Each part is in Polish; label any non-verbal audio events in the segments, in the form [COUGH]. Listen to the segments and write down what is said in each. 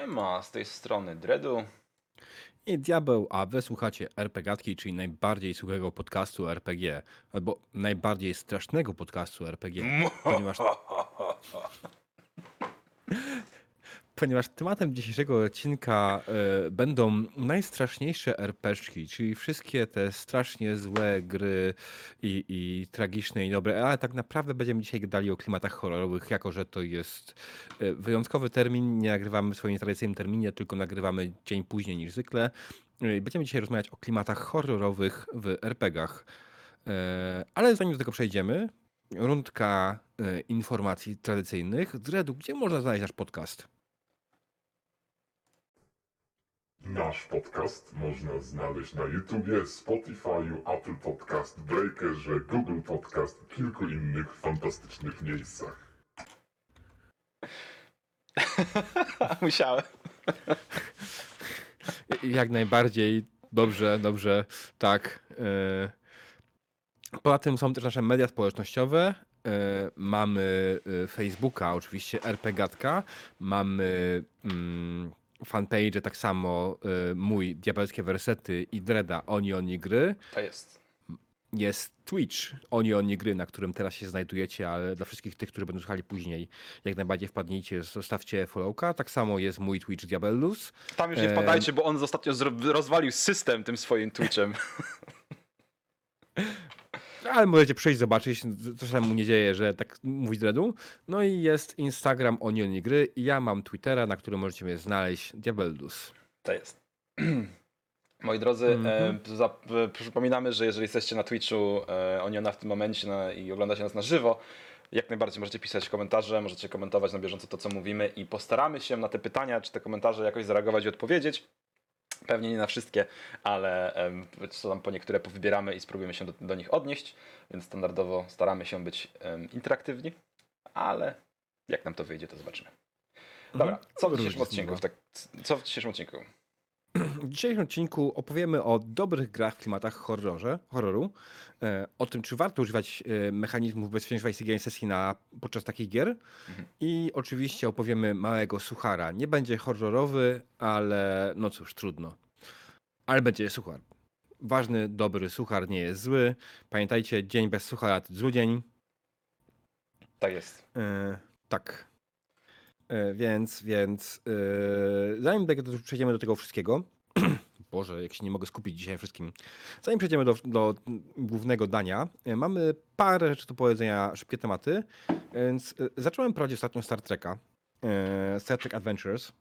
Siema, z tej strony Dredu. I Diabeł, a wy słuchacie RPGatki, czyli najbardziej słuchego podcastu RPG, albo najbardziej strasznego podcastu RPG, ponieważ, [LAUGHS] ponieważ tematem dzisiejszego odcinka e, będą najstraszniejsze RPGki, czyli wszystkie te strasznie złe gry i, i tragiczne i dobre, ale tak naprawdę będziemy dzisiaj gadali o klimatach horrorowych, jako że to jest e, wyjątkowy termin, nie nagrywamy w swoim tradycyjnym terminie, tylko nagrywamy dzień później niż zwykle. E, Będziemy dzisiaj rozmawiać o klimatach horrorowych w RPGach. E, Ale zanim do tego przejdziemy, rundka informacji tradycyjnych. Dredu, gdzie można znaleźć nasz podcast? Nasz podcast można znaleźć na YouTubie, Spotify'u, Apple Podcast, Breakerze, Google Podcast i kilku innych fantastycznych miejscach. [LAUGHS] Musiałem. Jak najbardziej. Dobrze, dobrze. Tak. e. Poza tym są też nasze media społecznościowe. E, Mamy e, Facebooka, oczywiście RPGatka. Mamy mm, fanpage, tak samo e, mój Diabelskie Wersety i Dreda Oni Oni Gry. To jest. Jest Twitch Oni Oni Gry, na którym teraz się znajdujecie, ale dla wszystkich tych, którzy będą słuchali później, jak najbardziej wpadnijcie, zostawcie followka. Tak samo jest mój Twitch Diabellus. Tam już nie Em. wpadajcie, bo on ostatnio rozwalił system tym swoim Twitchem. [LAUGHS] Ale możecie przyjść, zobaczyć, co się tam nie dzieje, że tak mówi Dredu. No i jest Instagram Onioni Gry i ja mam Twittera, na którym możecie mnie znaleźć, Diabeldus. To jest. [CLEARS THROAT] Moi drodzy, e, za, e, przypominamy, że jeżeli jesteście na Twitchu e, Oniona w tym momencie na, i oglądacie nas na żywo, jak najbardziej możecie pisać komentarze, możecie komentować na bieżąco to, co mówimy i postaramy się na te pytania, czy te komentarze jakoś zareagować i odpowiedzieć. Pewnie nie na wszystkie, ale co tam po niektóre powybieramy i spróbujemy się do, do nich odnieść, więc standardowo staramy się być interaktywni, ale jak nam to wyjdzie, to zobaczymy. Dobra, co w dzisiejszym odcinku? Tak, co w dzisiejszym odcinku? W dzisiejszym odcinku opowiemy o dobrych grach w klimatach horrorze, horroru, e, o tym, czy warto używać e, mechanizmów bezpieczeństwa i sygienia sesji na, podczas takich gier Mhm. i oczywiście opowiemy małego suchara. Nie będzie horrorowy, ale no cóż, trudno. Ale będzie suchar. Ważny, dobry suchar nie jest zły. Pamiętajcie, dzień bez suchara to zły dzień. Tak jest. E, tak. E, więc, więc e, zanim tego, przejdziemy do tego wszystkiego, [CLEARS THROAT] Boże, jak się nie mogę skupić dzisiaj wszystkim. Zanim przejdziemy do, do głównego dania, e, mamy parę rzeczy do powiedzenia, szybkie tematy. Więc zacząłem prowadzić ostatnio Star Treka, Star Trek Adventures.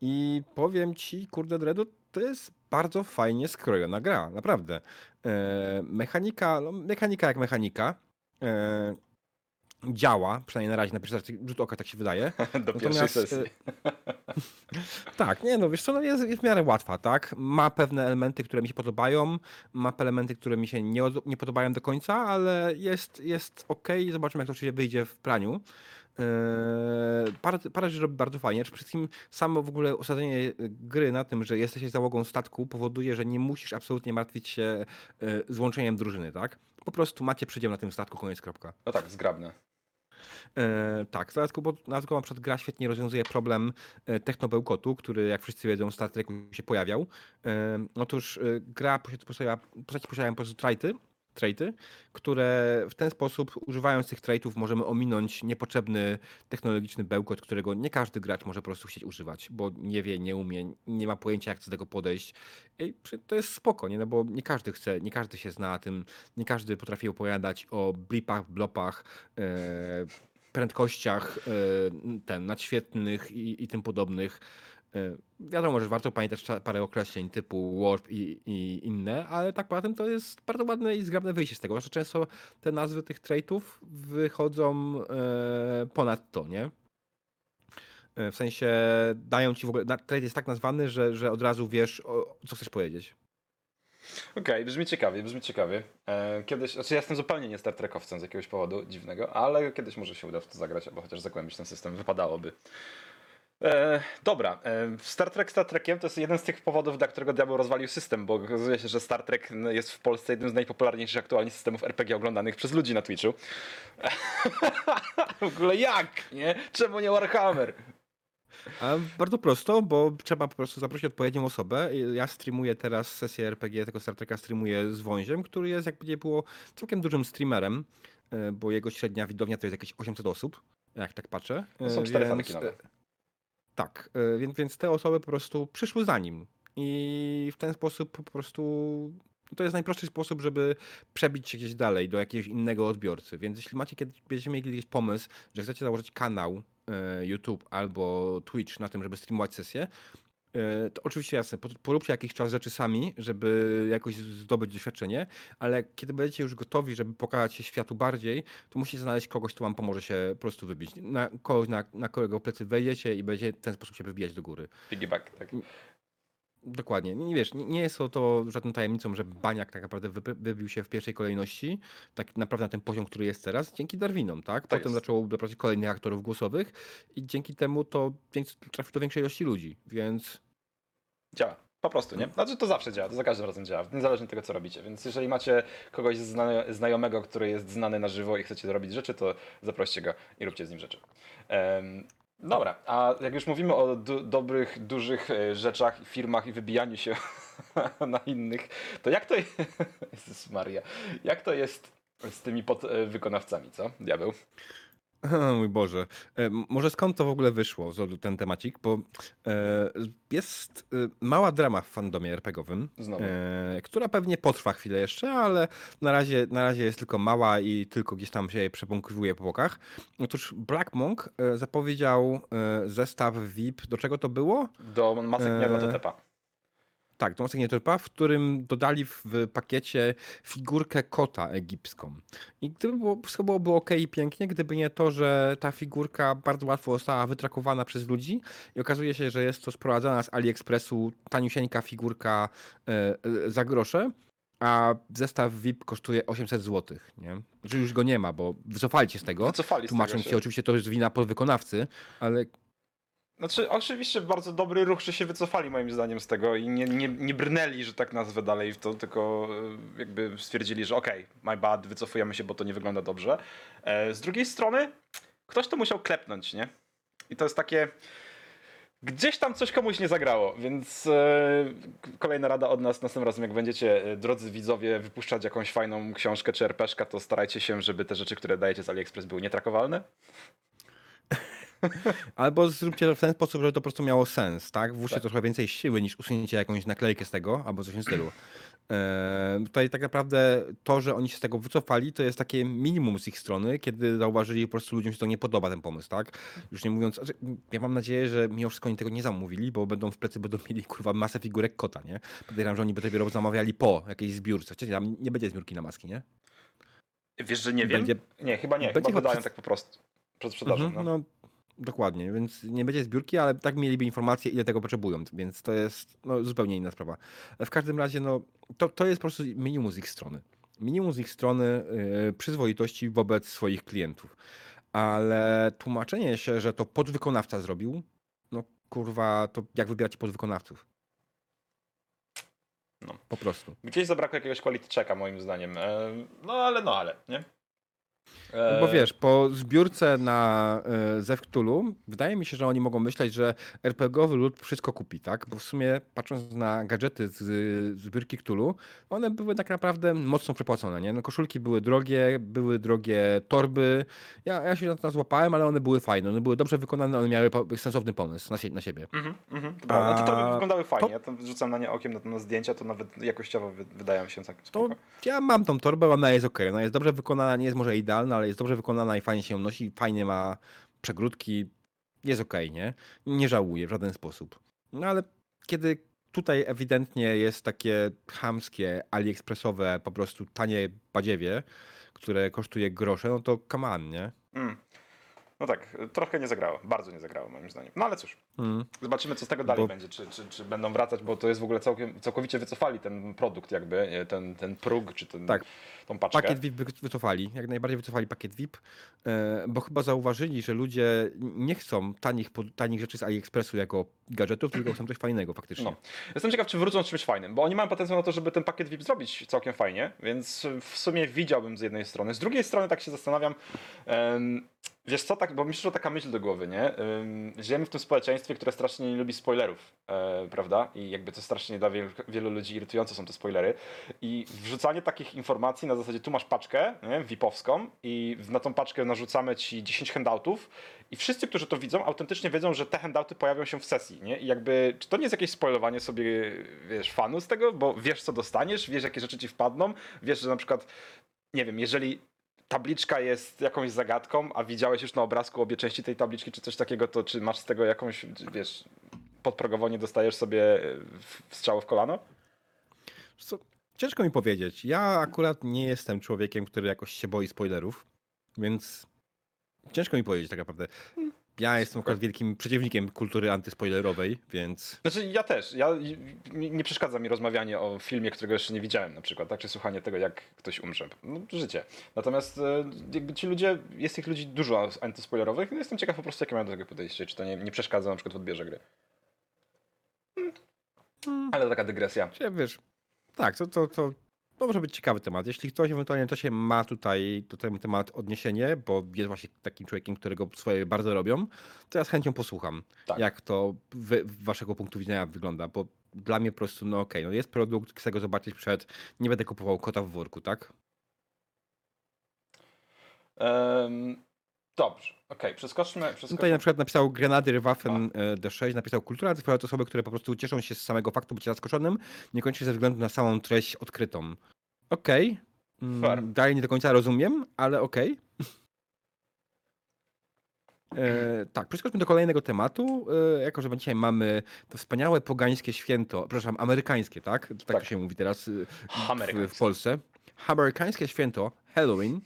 I powiem ci, kurde Dredu, to jest bardzo fajnie skrojona gra, naprawdę. Mechanika, no, mechanika jak mechanika. Działa, przynajmniej na razie na pierwszy rzut oka tak się wydaje. [LAUGHS] Do pierwszej sesji. e, [LAUGHS] Tak, nie no, wiesz co, no jest, jest w miarę łatwa, tak? Ma pewne elementy, które mi się podobają, ma elementy, które mi się nie, nie podobają do końca, ale jest, jest ok, zobaczymy jak to oczywiście wyjdzie w praniu. Eee, parę, parę rzeczy robi bardzo fajnie. Przede wszystkim samo w ogóle osadzenie gry na tym, że jesteś załogą statku powoduje, że nie musisz absolutnie martwić się e, złączeniem drużyny, tak? Po prostu macie przydział na tym statku, koniec, kropka. No tak, zgrabne. E, tak, dodatkowo, dodatkowo na przykład gra świetnie rozwiązuje problem e, technobełkotu, który jak wszyscy wiedzą w Star Treku się pojawiał. E, otóż gra postaci posiadają po prostu trajty, traity, które w ten sposób używając tych traitów możemy ominąć niepotrzebny technologiczny bełkot, którego nie każdy gracz może po prostu chcieć używać, bo nie wie, nie umie, nie ma pojęcia jak do tego podejść. I to jest spoko, nie? No bo nie każdy chce, nie każdy się zna na tym, nie każdy potrafi opowiadać o blipach, blopach, e, prędkościach e, ten, nadświetnych i, i tym podobnych. E, Wiadomo, że warto pamiętać parę określeń typu warp i, i inne, ale tak poza tym to jest bardzo ładne i zgrabne wyjście z tego. Zwłaszcza często te nazwy tych traitów wychodzą e, ponad to, nie? W sensie dają ci w ogóle. Trait jest tak nazwany, że, że od razu wiesz, o, co chcesz powiedzieć. Okej, brzmi ciekawie, brzmi ciekawie. E, kiedyś, znaczy ja jestem zupełnie nie Star Trekowcem z jakiegoś powodu dziwnego, ale kiedyś może się uda w to zagrać, albo chociaż zagłębić ten system, wypadałoby. E, dobra, e, Star Trek Star Trekiem to jest jeden z tych powodów, dla którego diabeł rozwalił system, bo okazuje się, że Star Trek jest w Polsce jednym z najpopularniejszych aktualnie systemów RPG oglądanych przez ludzi na Twitchu. [LAUGHS] w ogóle jak, nie? Czemu nie Warhammer? A bardzo prosto, bo trzeba po prostu zaprosić odpowiednią osobę. Ja streamuję teraz sesję RPG tego Star Treka, streamuję z Wąziem, który jest jakby nie było całkiem dużym streamerem, e, bo jego średnia widownia to jest jakieś 800 osób, jak tak patrzę. To są E, cztery nowe. e, Tak, e, więc, więc te osoby po prostu przyszły za nim. I w ten sposób po prostu to jest najprostszy sposób, żeby przebić się gdzieś dalej do jakiegoś innego odbiorcy. Więc jeśli macie kiedyś, będziecie mieli kiedyś pomysł, że chcecie założyć kanał YouTube albo Twitch na tym, żeby streamować sesję, e, to oczywiście jasne, po- poróbcie jakiś czas rzeczy sami, żeby jakoś zdobyć doświadczenie, ale kiedy będziecie już gotowi, żeby pokazać się światu bardziej, to musicie znaleźć kogoś, kto wam pomoże się po prostu wybić. Na kogoś, na, na którego plecy wejdziecie i będziecie w ten sposób się wybijać do góry. Piggyback, tak. Dokładnie. Nie wiesz, nie jest to, to żadną tajemnicą, że Baniak tak naprawdę wybił się w pierwszej kolejności, tak naprawdę na ten poziom, który jest teraz, dzięki Darwinom, tak? Tak Potem jest. zaczęło doprowadzić kolejnych aktorów głosowych i dzięki temu to trafił do większej ilości ludzi, więc Działa. Po prostu, nie? Znaczy to zawsze działa, to za każdym razem działa, niezależnie od tego, co robicie. Więc jeżeli macie kogoś zna znajomego, który jest znany na żywo i chcecie robić rzeczy, to zaproście go i róbcie z nim rzeczy. Dobra, a jak już mówimy o dobrych, dużych e, rzeczach, firmach i wybijaniu się [LAUGHS] na innych, to jak to jest... [LAUGHS] Maria, jak to jest z tymi podwykonawcami, co? Diabeł? [LAUGHS] Mój Boże. E, m- Może skąd to w ogóle wyszło, ten temacik? Bo e, jest e, mała drama w fandomie RPGowym, Znowu. e, która pewnie potrwa chwilę jeszcze, ale na razie, na razie jest tylko mała i tylko gdzieś tam się przebąkiwuje po bokach. Otóż Black Monk e, zapowiedział e, zestaw VIP. Do czego to było? Do masek Eee, TTP. Tak, to nie Turpa, w którym dodali w pakiecie figurkę kota egipską. I gdyby było, wszystko byłoby ok i pięknie, gdyby nie to, że ta figurka bardzo łatwo została wytrakowana przez ludzi i okazuje się, że jest to sprowadzana z AliExpressu taniusieńka figurka e, za grosze, a zestaw VIP kosztuje 800 zł, nie? Że już go nie ma, bo wycofali się z tego, Wycofali z tego tłumacząc się. się oczywiście to jest wina podwykonawcy, ale Znaczy, oczywiście bardzo dobry ruch, że się wycofali moim zdaniem z tego i nie, nie, nie brnęli, że tak nazwę dalej w to, tylko e, jakby stwierdzili, że okej, my bad, wycofujemy się, bo to nie wygląda dobrze. E, Z drugiej strony, ktoś to musiał klepnąć, nie? I to jest takie... Gdzieś tam coś komuś nie zagrało, więc e, kolejna rada od nas następnym razem, jak będziecie, drodzy widzowie, wypuszczać jakąś fajną książkę czy RPszka, to starajcie się, żeby te rzeczy, które dajecie z AliExpress były nietrakowalne. [LAUGHS] Albo zróbcie to w ten sposób, żeby to po prostu miało sens, tak? Włóżcie Tak. trochę więcej siły niż usunięcie jakąś naklejkę z tego, albo coś w tym stylu. Eee, tutaj tak naprawdę to, że oni się z tego wycofali, to jest takie minimum z ich strony, kiedy zauważyli, że po prostu ludziom się to nie podoba, ten pomysł, tak? Już nie mówiąc, znaczy, ja mam nadzieję, że mimo wszystko oni tego nie zamówili, bo będą w plecy będą mieli [LAUGHS] kurwa masę figurek kota, nie? Podejrzewam, że oni by dopiero zamawiali po jakiejś zbiórce. Chociaż tam nie będzie zbiórki na maski, nie? Wiesz, że nie wiem? Będzie- Nie, chyba nie, będzie chyba chyba wydają przed- tak po prostu. Przed sprzedażą, Mhm, no. no. Dokładnie, więc nie będzie zbiórki, ale tak mieliby informacje, ile tego potrzebują, więc to jest no, zupełnie inna sprawa. W każdym razie, no, to, to jest po prostu minimum z ich strony. Minimum z ich strony yy, przyzwoitości wobec swoich klientów. Ale tłumaczenie się, że to podwykonawca zrobił, no kurwa, to jak wybieracie podwykonawców? No. Po prostu. Gdzieś zabrakło jakiegoś quality checka moim zdaniem. E, No ale, no ale, nie? E, Bo wiesz, po zbiórce na e, Zew Cthulhu, wydaje mi się, że oni mogą myśleć, że RPGowy lud wszystko kupi, tak? Bo w sumie patrząc na gadżety z z zbiórki Cthulhu, one były tak naprawdę mocno przepłacone, nie? No koszulki były drogie, były drogie torby. Ja, ja się na to złapałem, ale one były fajne, one były dobrze wykonane, one miały sensowny pomysł na, sie na siebie. Mhm, mhm. to prawda. Znaczy, to A, wyglądały fajnie. to- Ja tam rzucam na nie okiem na, na zdjęcia, to nawet jakościowo wy, wydają się całkiem To spoko. ja mam tą torbę, ona jest ok, ona jest dobrze wykonana, nie jest może idealna, ale jest dobrze wykonana i fajnie się ją nosi, fajnie ma przegródki, jest ok, nie? Nie żałuję w żaden sposób. No ale kiedy tutaj ewidentnie jest takie chamskie, aliexpressowe, po prostu tanie badziewie, które kosztuje grosze, no to on, nie? Mm. No tak, trochę nie zagrało. Bardzo nie zagrało moim zdaniem. No ale cóż, Mm. zobaczymy co z tego dalej Bo- będzie. Czy, czy, czy będą wracać, bo to jest w ogóle całkiem, całkowicie wycofali ten produkt jakby, e, ten, ten próg, czy ten, Tak. tą paczkę. Pakiet VIP wy- wycofali, jak najbardziej wycofali pakiet VIP, e, bo chyba zauważyli, że ludzie nie chcą tanich, tanich rzeczy z AliExpressu jako gadżetów, tylko chcą coś fajnego faktycznie. No. Jestem ciekaw, czy wrócą z czymś fajnym, bo oni mają potencjał na to, żeby ten pakiet VIP zrobić całkiem fajnie, więc w sumie widziałbym z jednej strony. Z drugiej strony tak się zastanawiam, em, Wiesz co, tak, bo mi przyszła taka myśl do głowy, nie? Żyjemy w tym społeczeństwie, które strasznie nie lubi spoilerów, e, prawda? I jakby to strasznie dla wielu, wielu ludzi irytujące są te spoilery. I wrzucanie takich informacji na zasadzie tu masz paczkę, nie? VIP-owską i na tą paczkę narzucamy ci 10 handoutów i wszyscy, którzy to widzą, autentycznie wiedzą, że te handouty pojawią się w sesji, nie? I jakby, czy to nie jest jakieś spoilowanie sobie, wiesz, fanu z tego? Bo wiesz, co dostaniesz, wiesz, jakie rzeczy ci wpadną, wiesz, że na przykład, nie wiem, jeżeli tabliczka jest jakąś zagadką, a widziałeś już na obrazku obie części tej tabliczki, czy coś takiego, to czy masz z tego jakąś, wiesz, podprogowo nie dostajesz sobie strzału w kolano? Co, ciężko mi powiedzieć. Ja akurat nie jestem człowiekiem, który jakoś się boi spoilerów, więc ciężko mi powiedzieć tak naprawdę. Ja jestem akurat wielkim przeciwnikiem kultury antyspoilerowej, więc Znaczy ja też, ja, mi- nie przeszkadza mi rozmawianie o filmie, którego jeszcze nie widziałem na przykład, tak, czy słuchanie tego, jak ktoś umrze. No, życie. Natomiast e, jakby ci ludzie, jest tych ludzi dużo antyspoilerowych, no jestem ciekaw po prostu, jakie mają do tego podejście, czy to nie, nie przeszkadza na przykład w odbierze gry. Hmm. Ale taka dygresja. Czy wiesz, tak, to, to, to, to może być ciekawy temat. Jeśli ktoś ewentualnie to się ma tutaj do temat odniesienie, bo jest właśnie takim człowiekiem, którego swoje bardzo robią, to ja z chęcią posłucham, Tak. jak to wy, waszego punktu widzenia wygląda, bo dla mnie po prostu, no okej, no jest produkt, chcę go zobaczyć przed, nie będę kupował kota w worku, tak? Dobrze, okej, przeskoczmy, No Tutaj przeskoczmy. na przykład napisał Grenadyr Waffen e, D6, napisał kultura to to osoby, które po prostu cieszą się z samego faktu bycia zaskoczonym, niekoniecznie ze względu na samą treść odkrytą. Okej. Mm, Fair. Dalej nie do końca rozumiem, ale okej. E, tak, przeskoczmy do kolejnego tematu. E, jako, że dzisiaj mamy to wspaniałe pogańskie święto, przepraszam, amerykańskie, tak? Tak, Tak. to się mówi teraz e, w, Amerykańskie. w Polsce. Amerykańskie święto Halloween.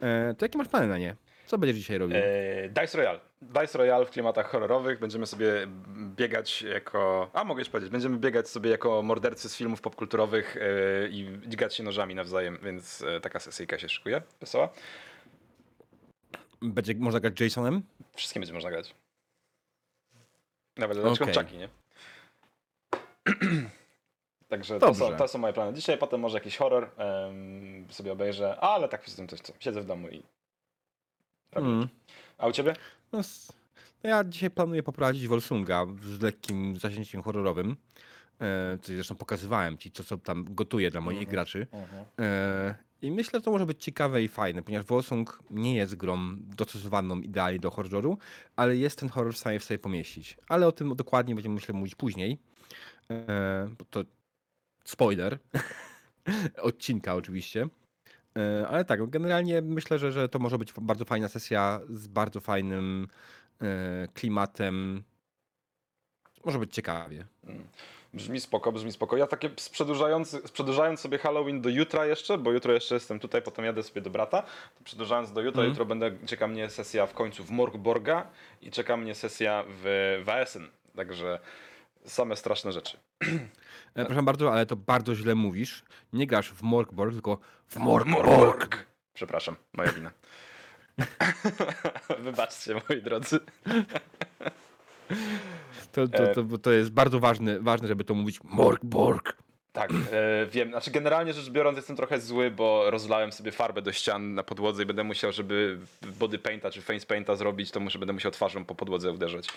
E, to jakie masz plany na nie? Co będziesz dzisiaj robił? E, Dice Royale. Dice Royale w klimatach horrorowych. Będziemy sobie biegać jako. A mogę już powiedzieć, będziemy biegać sobie jako mordercy z filmów popkulturowych e, i dźgać się nożami nawzajem, więc e, taka sesyjka się szykuje. Wesoła. Będzie można grać Jasonem? Wszystkim będzie można grać. Nawet okay. Czaki, nie? [CLEARS THROAT] Także to są, to są moje plany. Dzisiaj potem może jakiś horror em, sobie obejrzę, ale tak poza tym coś co. Siedzę w domu i. Mm. A u ciebie? No, s- no ja dzisiaj planuję poprowadzić Wolsunga z lekkim zasięciem horrorowym. E, co zresztą pokazywałem ci, co, co tam gotuję dla moich Mhm. graczy. E, I myślę, że to może być ciekawe i fajne, ponieważ Wolsung nie jest grą dostosowaną idealnie do horroru, ale jest ten horror w stanie w sobie pomieścić. Ale o tym dokładnie będziemy, myślę, mówić później. E, bo to spoiler. [LAUGHS] Odcinka oczywiście. E, Ale tak, generalnie myślę, że, że to może być bardzo fajna sesja z bardzo fajnym e, klimatem. Może być ciekawie. Brzmi spoko, brzmi spoko. Ja takie przedłużając, przedłużając sobie Halloween do jutra jeszcze, bo jutro jeszcze jestem tutaj, potem jadę sobie do brata. To przedłużając do jutra, Mhm. jutro będę, czeka mnie sesja w końcu w Morgborga i czeka mnie sesja w Waesen. Także same straszne rzeczy. [CLEARS THROAT] E, proszę bardzo, ale to bardzo źle mówisz. Nie grasz w Morgborg, tylko w Morgborg. Przepraszam, moja wina. [LAUGHS] Wybaczcie, moi drodzy. [LAUGHS] To, to, to, to jest bardzo ważne, ważne, żeby to mówić Morgborg. Tak, e, wiem. Znaczy generalnie rzecz biorąc jestem trochę zły, bo rozlałem sobie farbę do ścian na podłodze i będę musiał, żeby body painta czy face painta zrobić, to muszę, będę musiał twarzą po podłodze uderzać.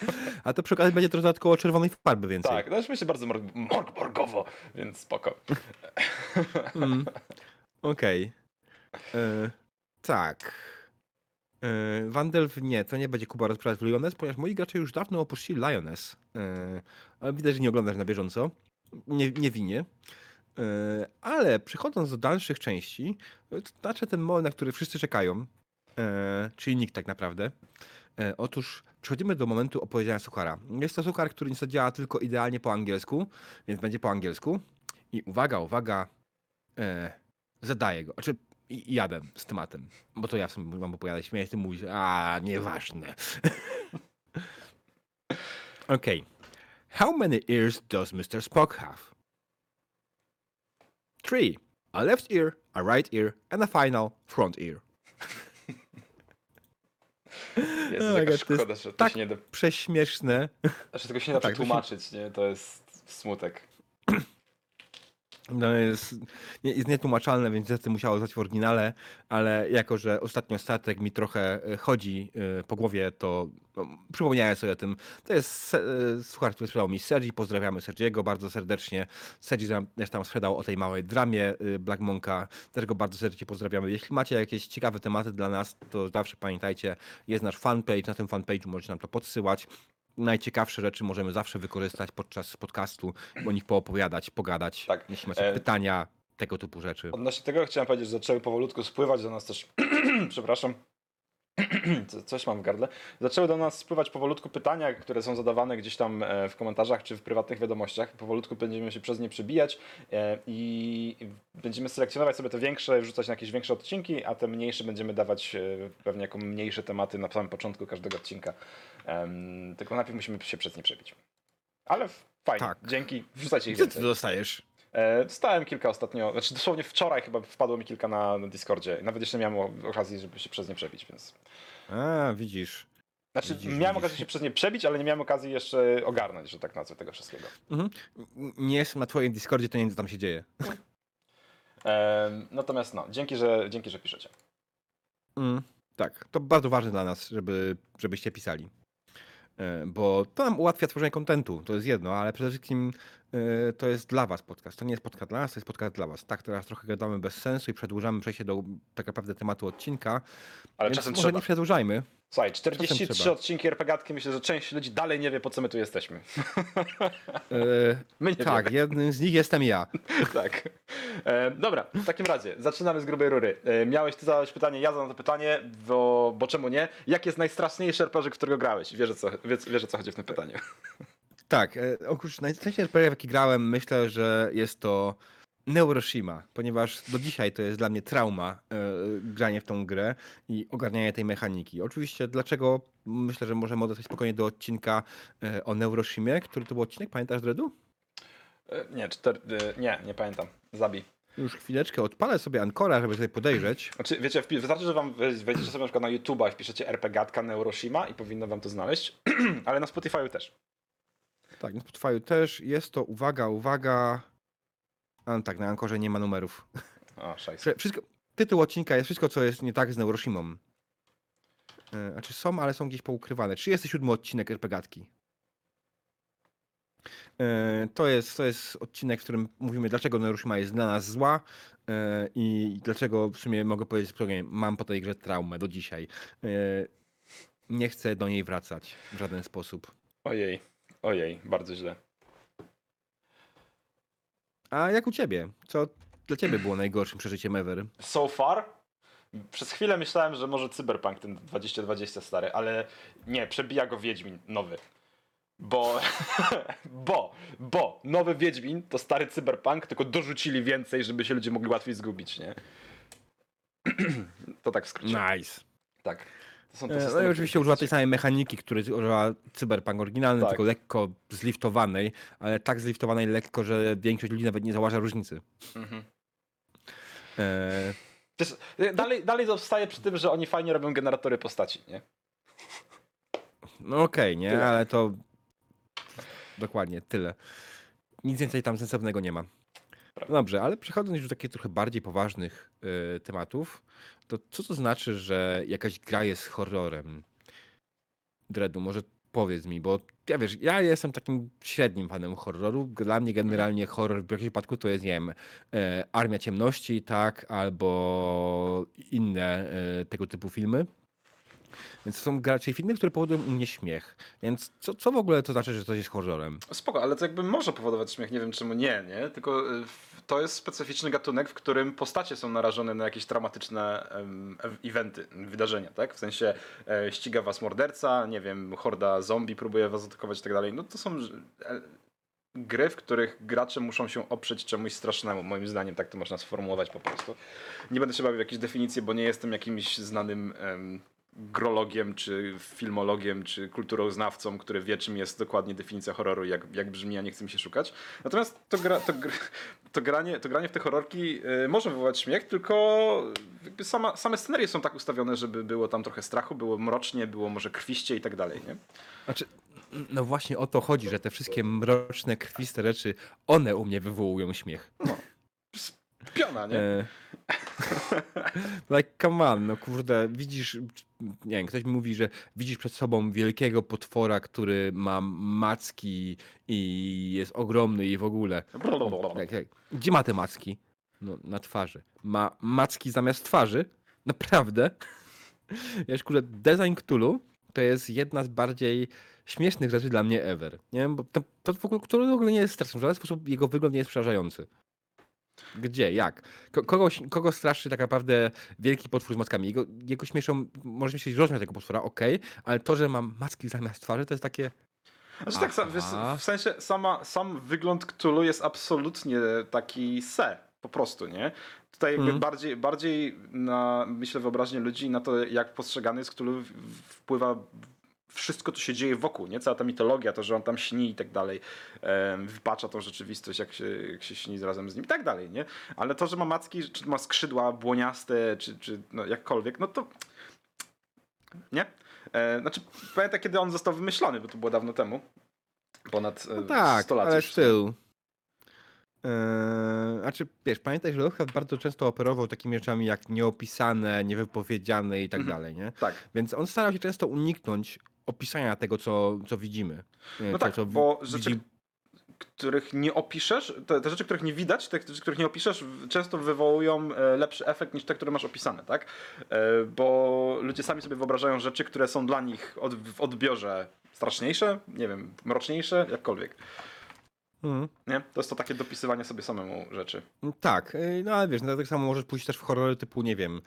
[LAUGHS] A to przy okazji będzie trochę dodatkowo czerwonej farby więcej. Tak, no już myślę bardzo morg morgborgowo, więc spoko. [LAUGHS] Mm. Okej. E, Tak. E, Wandelw nie, to nie będzie Kuba rozprawiać w Lioness, ponieważ moi gracze już dawno opuścili Lioness. E, Ale widać, że nie oglądasz na bieżąco. Nie, nie winię. E, Ale przechodząc do dalszych części, to znaczy ten moment, na który wszyscy czekają, e, czyli nikt tak naprawdę. E, Otóż przechodzimy do momentu opowiedzenia suchara. Jest to suchar, który niestety działa tylko idealnie po angielsku, więc będzie po angielsku. I uwaga, uwaga, e, zadaję go. Znaczy, jadę z tematem, bo to ja w sumie mam opowiadać, śmieję ty mówisz, a nieważne. [LAUGHS] Okej. How many ears does Mr. Spock have? Three. A left ear, a right ear, and a final front ear. Jest Oh my jaka to jest szkoda, że to tak się nie da, Prześmieszne. że tego się nie da tak, to się- przetłumaczyć, nie? To jest smutek. No jest, nie, jest nietłumaczalne, więc niestety musiało zostać w oryginale, ale jako, że ostatnio statek mi trochę e, chodzi e, po głowie, to no, przypomniałem sobie o tym. To jest e, słuchacz, który sprzedał mi Sergi, pozdrawiamy Sergiego bardzo serdecznie. Sergi też tam sprzedał o tej małej dramie Black Monka, też go bardzo serdecznie pozdrawiamy. Jeśli macie jakieś ciekawe tematy dla nas, to zawsze pamiętajcie, jest nasz fanpage, na tym fanpage'u możecie nam to podsyłać. Najciekawsze rzeczy możemy zawsze wykorzystać podczas podcastu, o nich poopowiadać, pogadać. Tak. Jeśli macie E, pytania, tego typu rzeczy. Odnośnie tego chciałem powiedzieć, że zaczęły powolutku spływać do nas też. [CLEARS THROAT] Przepraszam. [CLEARS THROAT] Co- Coś mam w gardle. Zaczęły do nas spływać powolutku pytania, które są zadawane gdzieś tam e, w komentarzach czy w prywatnych wiadomościach. Powolutku będziemy się przez nie przebijać e, i będziemy selekcjonować sobie te większe, wrzucać na jakieś większe odcinki, a te mniejsze będziemy dawać e, pewnie jako mniejsze tematy na samym początku każdego odcinka. Tylko najpierw musimy się przez nie przebić. Ale fajnie. Tak. Dzięki. Wrzucajcie ich Co ty więcej. dostajesz? E, Dostałem kilka ostatnio, znaczy dosłownie wczoraj chyba wpadło mi kilka na, na Discordzie. Nawet jeszcze nie miałem okazji, żeby się przez nie przebić, więc. A, widzisz. Znaczy, Widzisz, miałem widzisz. okazję się przez nie przebić, ale nie miałem okazji jeszcze ogarnąć, że tak nazwę tego wszystkiego. Mhm. Nie jestem na twoim Discordzie, to nie wiem, co tam się dzieje. Em, natomiast no, dzięki, że, dzięki, że piszecie. Mm, tak, to bardzo ważne dla nas, żeby, żebyście pisali. E, Bo to nam ułatwia tworzenie kontentu, to jest jedno, ale przede wszystkim e, to jest dla was podcast. To nie jest podcast dla nas, to jest podcast dla was. Tak, teraz trochę gadamy bez sensu i przedłużamy przejście do tak naprawdę tematu odcinka, Ale czasem może trzeba. nie przedłużajmy. Słuchaj, 43 trzeba. odcinki RPGatki, myślę, że część ludzi dalej nie wie, po co my tu jesteśmy. E, [LAUGHS] My nie tak, wiemy. jednym z nich jestem ja. [LAUGHS] tak. E, dobra, w takim razie, zaczynamy z grubej rury. E, miałeś ty zadać pytanie, ja zadam to pytanie, bo, bo czemu nie? Jaki jest najstraszniejszy RPG, w którego grałeś? Wiesz, o co, wiesz, co chodzi w tym pytaniu. [LAUGHS] Tak, e, oprócz najczęściej RPG, w jaki grałem, myślę, że jest to Neuroshima, ponieważ do dzisiaj to jest dla mnie trauma e, granie w tą grę i ogarnianie tej mechaniki. Oczywiście dlaczego? Myślę, że możemy odesłać spokojnie do odcinka e, o Neuroshimie, który to był odcinek, pamiętasz Dredu? E, nie, czter, e, nie, nie pamiętam. Zabij. Już chwileczkę odpalę sobie Ancora, żeby sobie podejrzeć. Znaczy, wiecie, wystarczy, że wam wej- wejdziecie sobie na przykład na YouTube'a i wpiszecie RPGatka Neuroshima i powinno wam to znaleźć, [CLEARS THROAT] ale na Spotify'u też. Tak, na Spotify też jest to, uwaga, uwaga... A, tak, na Ankorze nie ma numerów. O, szajs. Że Wszystko, tytuł odcinka jest wszystko, co jest nie tak z Neuroshimą. E, Znaczy są, ale są gdzieś poukrywane. 37 odcinek RPGatki. E, To jest, to jest odcinek, w którym mówimy, dlaczego Neuroshima jest dla nas zła e, i dlaczego w sumie mogę powiedzieć spokojnie, mam po tej grze traumę do dzisiaj. Nie chcę do niej wracać w żaden sposób. Ojej, ojej, bardzo źle. A jak u ciebie? Co dla ciebie było najgorszym przeżyciem ever? So far, przez chwilę myślałem, że może Cyberpunk ten 2020 stary, ale nie, przebija go Wiedźmin nowy. Bo, [LAUGHS] bo, bo nowy Wiedźmin to stary Cyberpunk, tylko dorzucili więcej, żeby się ludzie mogli łatwiej zgubić, nie? [CLEARS THROAT] To tak w skrócie. Nice. Tak. To są te E, No systemy, i oczywiście które używa tej samej mechaniki, której używa Cyberpunk oryginalny, Tak. tylko lekko zliftowanej, ale tak zliftowanej lekko, że większość ludzi nawet nie zauważa różnicy. Mhm. E, Wiesz, dalej, dalej zostaje przy tym, że oni fajnie robią generatory postaci, nie? no okej, nie, Tyle. ale to dokładnie tyle. Nic więcej tam sensownego nie ma. Dobrze, ale przechodząc już do takich trochę bardziej poważnych e, tematów, to co to znaczy, że jakaś gra jest horrorem? Dredu, może powiedz mi, bo ja wiesz, ja jestem takim średnim fanem horroru. Dla mnie generalnie horror w jakimś przypadku to jest, nie wiem, e, Armia Ciemności, tak, albo inne e, tego typu filmy. Więc to są raczej filmy, które powodują u mnie śmiech. Więc co, co w ogóle to znaczy, że coś jest horrorem? Spoko, ale to jakby może powodować śmiech, nie wiem czemu nie, nie? Tylko y, to jest specyficzny gatunek, w którym postacie są narażone na jakieś traumatyczne ew- eventy, wydarzenia, tak? W sensie e, ściga was morderca, nie wiem, horda zombie próbuje was atakować i tak dalej. No to są e, gry, w których gracze muszą się oprzeć czemuś strasznemu. Moim zdaniem tak to można sformułować po prostu. Nie będę się bawił w jakieś definicje, bo nie jestem jakimś znanym grologiem, czy filmologiem, czy kulturoznawcą, który wie, czym jest dokładnie definicja horroru, jak, jak brzmi, a nie chce mi się szukać. Natomiast to, gra, to, to, granie, to granie w te horrorki y, może wywołać śmiech, tylko sama, same scenerie są tak ustawione, żeby było tam trochę strachu, było mrocznie, było może krwiście i tak dalej, nie? Znaczy, no właśnie o to chodzi, że te wszystkie mroczne, krwiste rzeczy, one u mnie wywołują śmiech. Piona, nie? E, [LAUGHS] like, come on, no kurde, widzisz, nie wiem, ktoś mi mówi, że widzisz przed sobą wielkiego potwora, który ma macki i jest ogromny i w ogóle. Gdzie ma te macki? No, na twarzy. Ma macki zamiast twarzy? [LAUGHS] Naprawdę? Wiesz, kurde, design Cthulhu to jest jedna z bardziej śmiesznych rzeczy dla mnie ever. Nie wiem, bo to, to w ogóle, w ogóle nie jest straszny, w żaden sposób jego wygląd nie jest przerażający. Gdzie? Jak? Ko- Kogoś, kogo straszy tak naprawdę wielki potwór z mackami? Jego, jego śmieszą, może myśleć rozmiar tego potwora, okej, ale to, że mam macki zamiast twarzy, to jest takie... Znaczy tak, w sensie sama, sam wygląd Cthulhu jest absolutnie taki se, po prostu, nie? Tutaj jakby Mhm. bardziej, bardziej na, myślę, wyobraźnię ludzi na to, jak postrzegany jest Cthulhu wpływa wszystko, co się dzieje wokół, nie? Cała ta mitologia, to, że on tam śni i tak dalej, wypacza tą rzeczywistość, jak się, jak się śni razem z nim i tak dalej, nie? Ale to, że ma macki, czy ma skrzydła błoniaste, czy, czy no, jakkolwiek, no to nie? E, znaczy, pamiętam, kiedy on został wymyślony, bo to było dawno temu. Ponad e, No tak, 100 lat ale już. styl. Eee, znaczy, wiesz, pamiętaj, że Lovecraft bardzo często operował takimi rzeczami jak nieopisane, niewypowiedziane i tak Mhm. dalej, nie? Tak. Więc on starał się często uniknąć opisania tego, co, co widzimy. No co, tak, co bo rzeczy, widzi- których nie opiszesz, te, te rzeczy, których nie widać, te rzeczy, których nie opiszesz, często wywołują e, lepszy efekt niż te, które masz opisane, tak? E, Bo ludzie sami sobie wyobrażają rzeczy, które są dla nich od, w odbiorze straszniejsze, nie wiem, mroczniejsze, jakkolwiek. Mhm. Nie? To jest to takie dopisywanie sobie samemu rzeczy. Tak, e, no ale wiesz, no, tak samo możesz pójść też w horrory typu, nie wiem,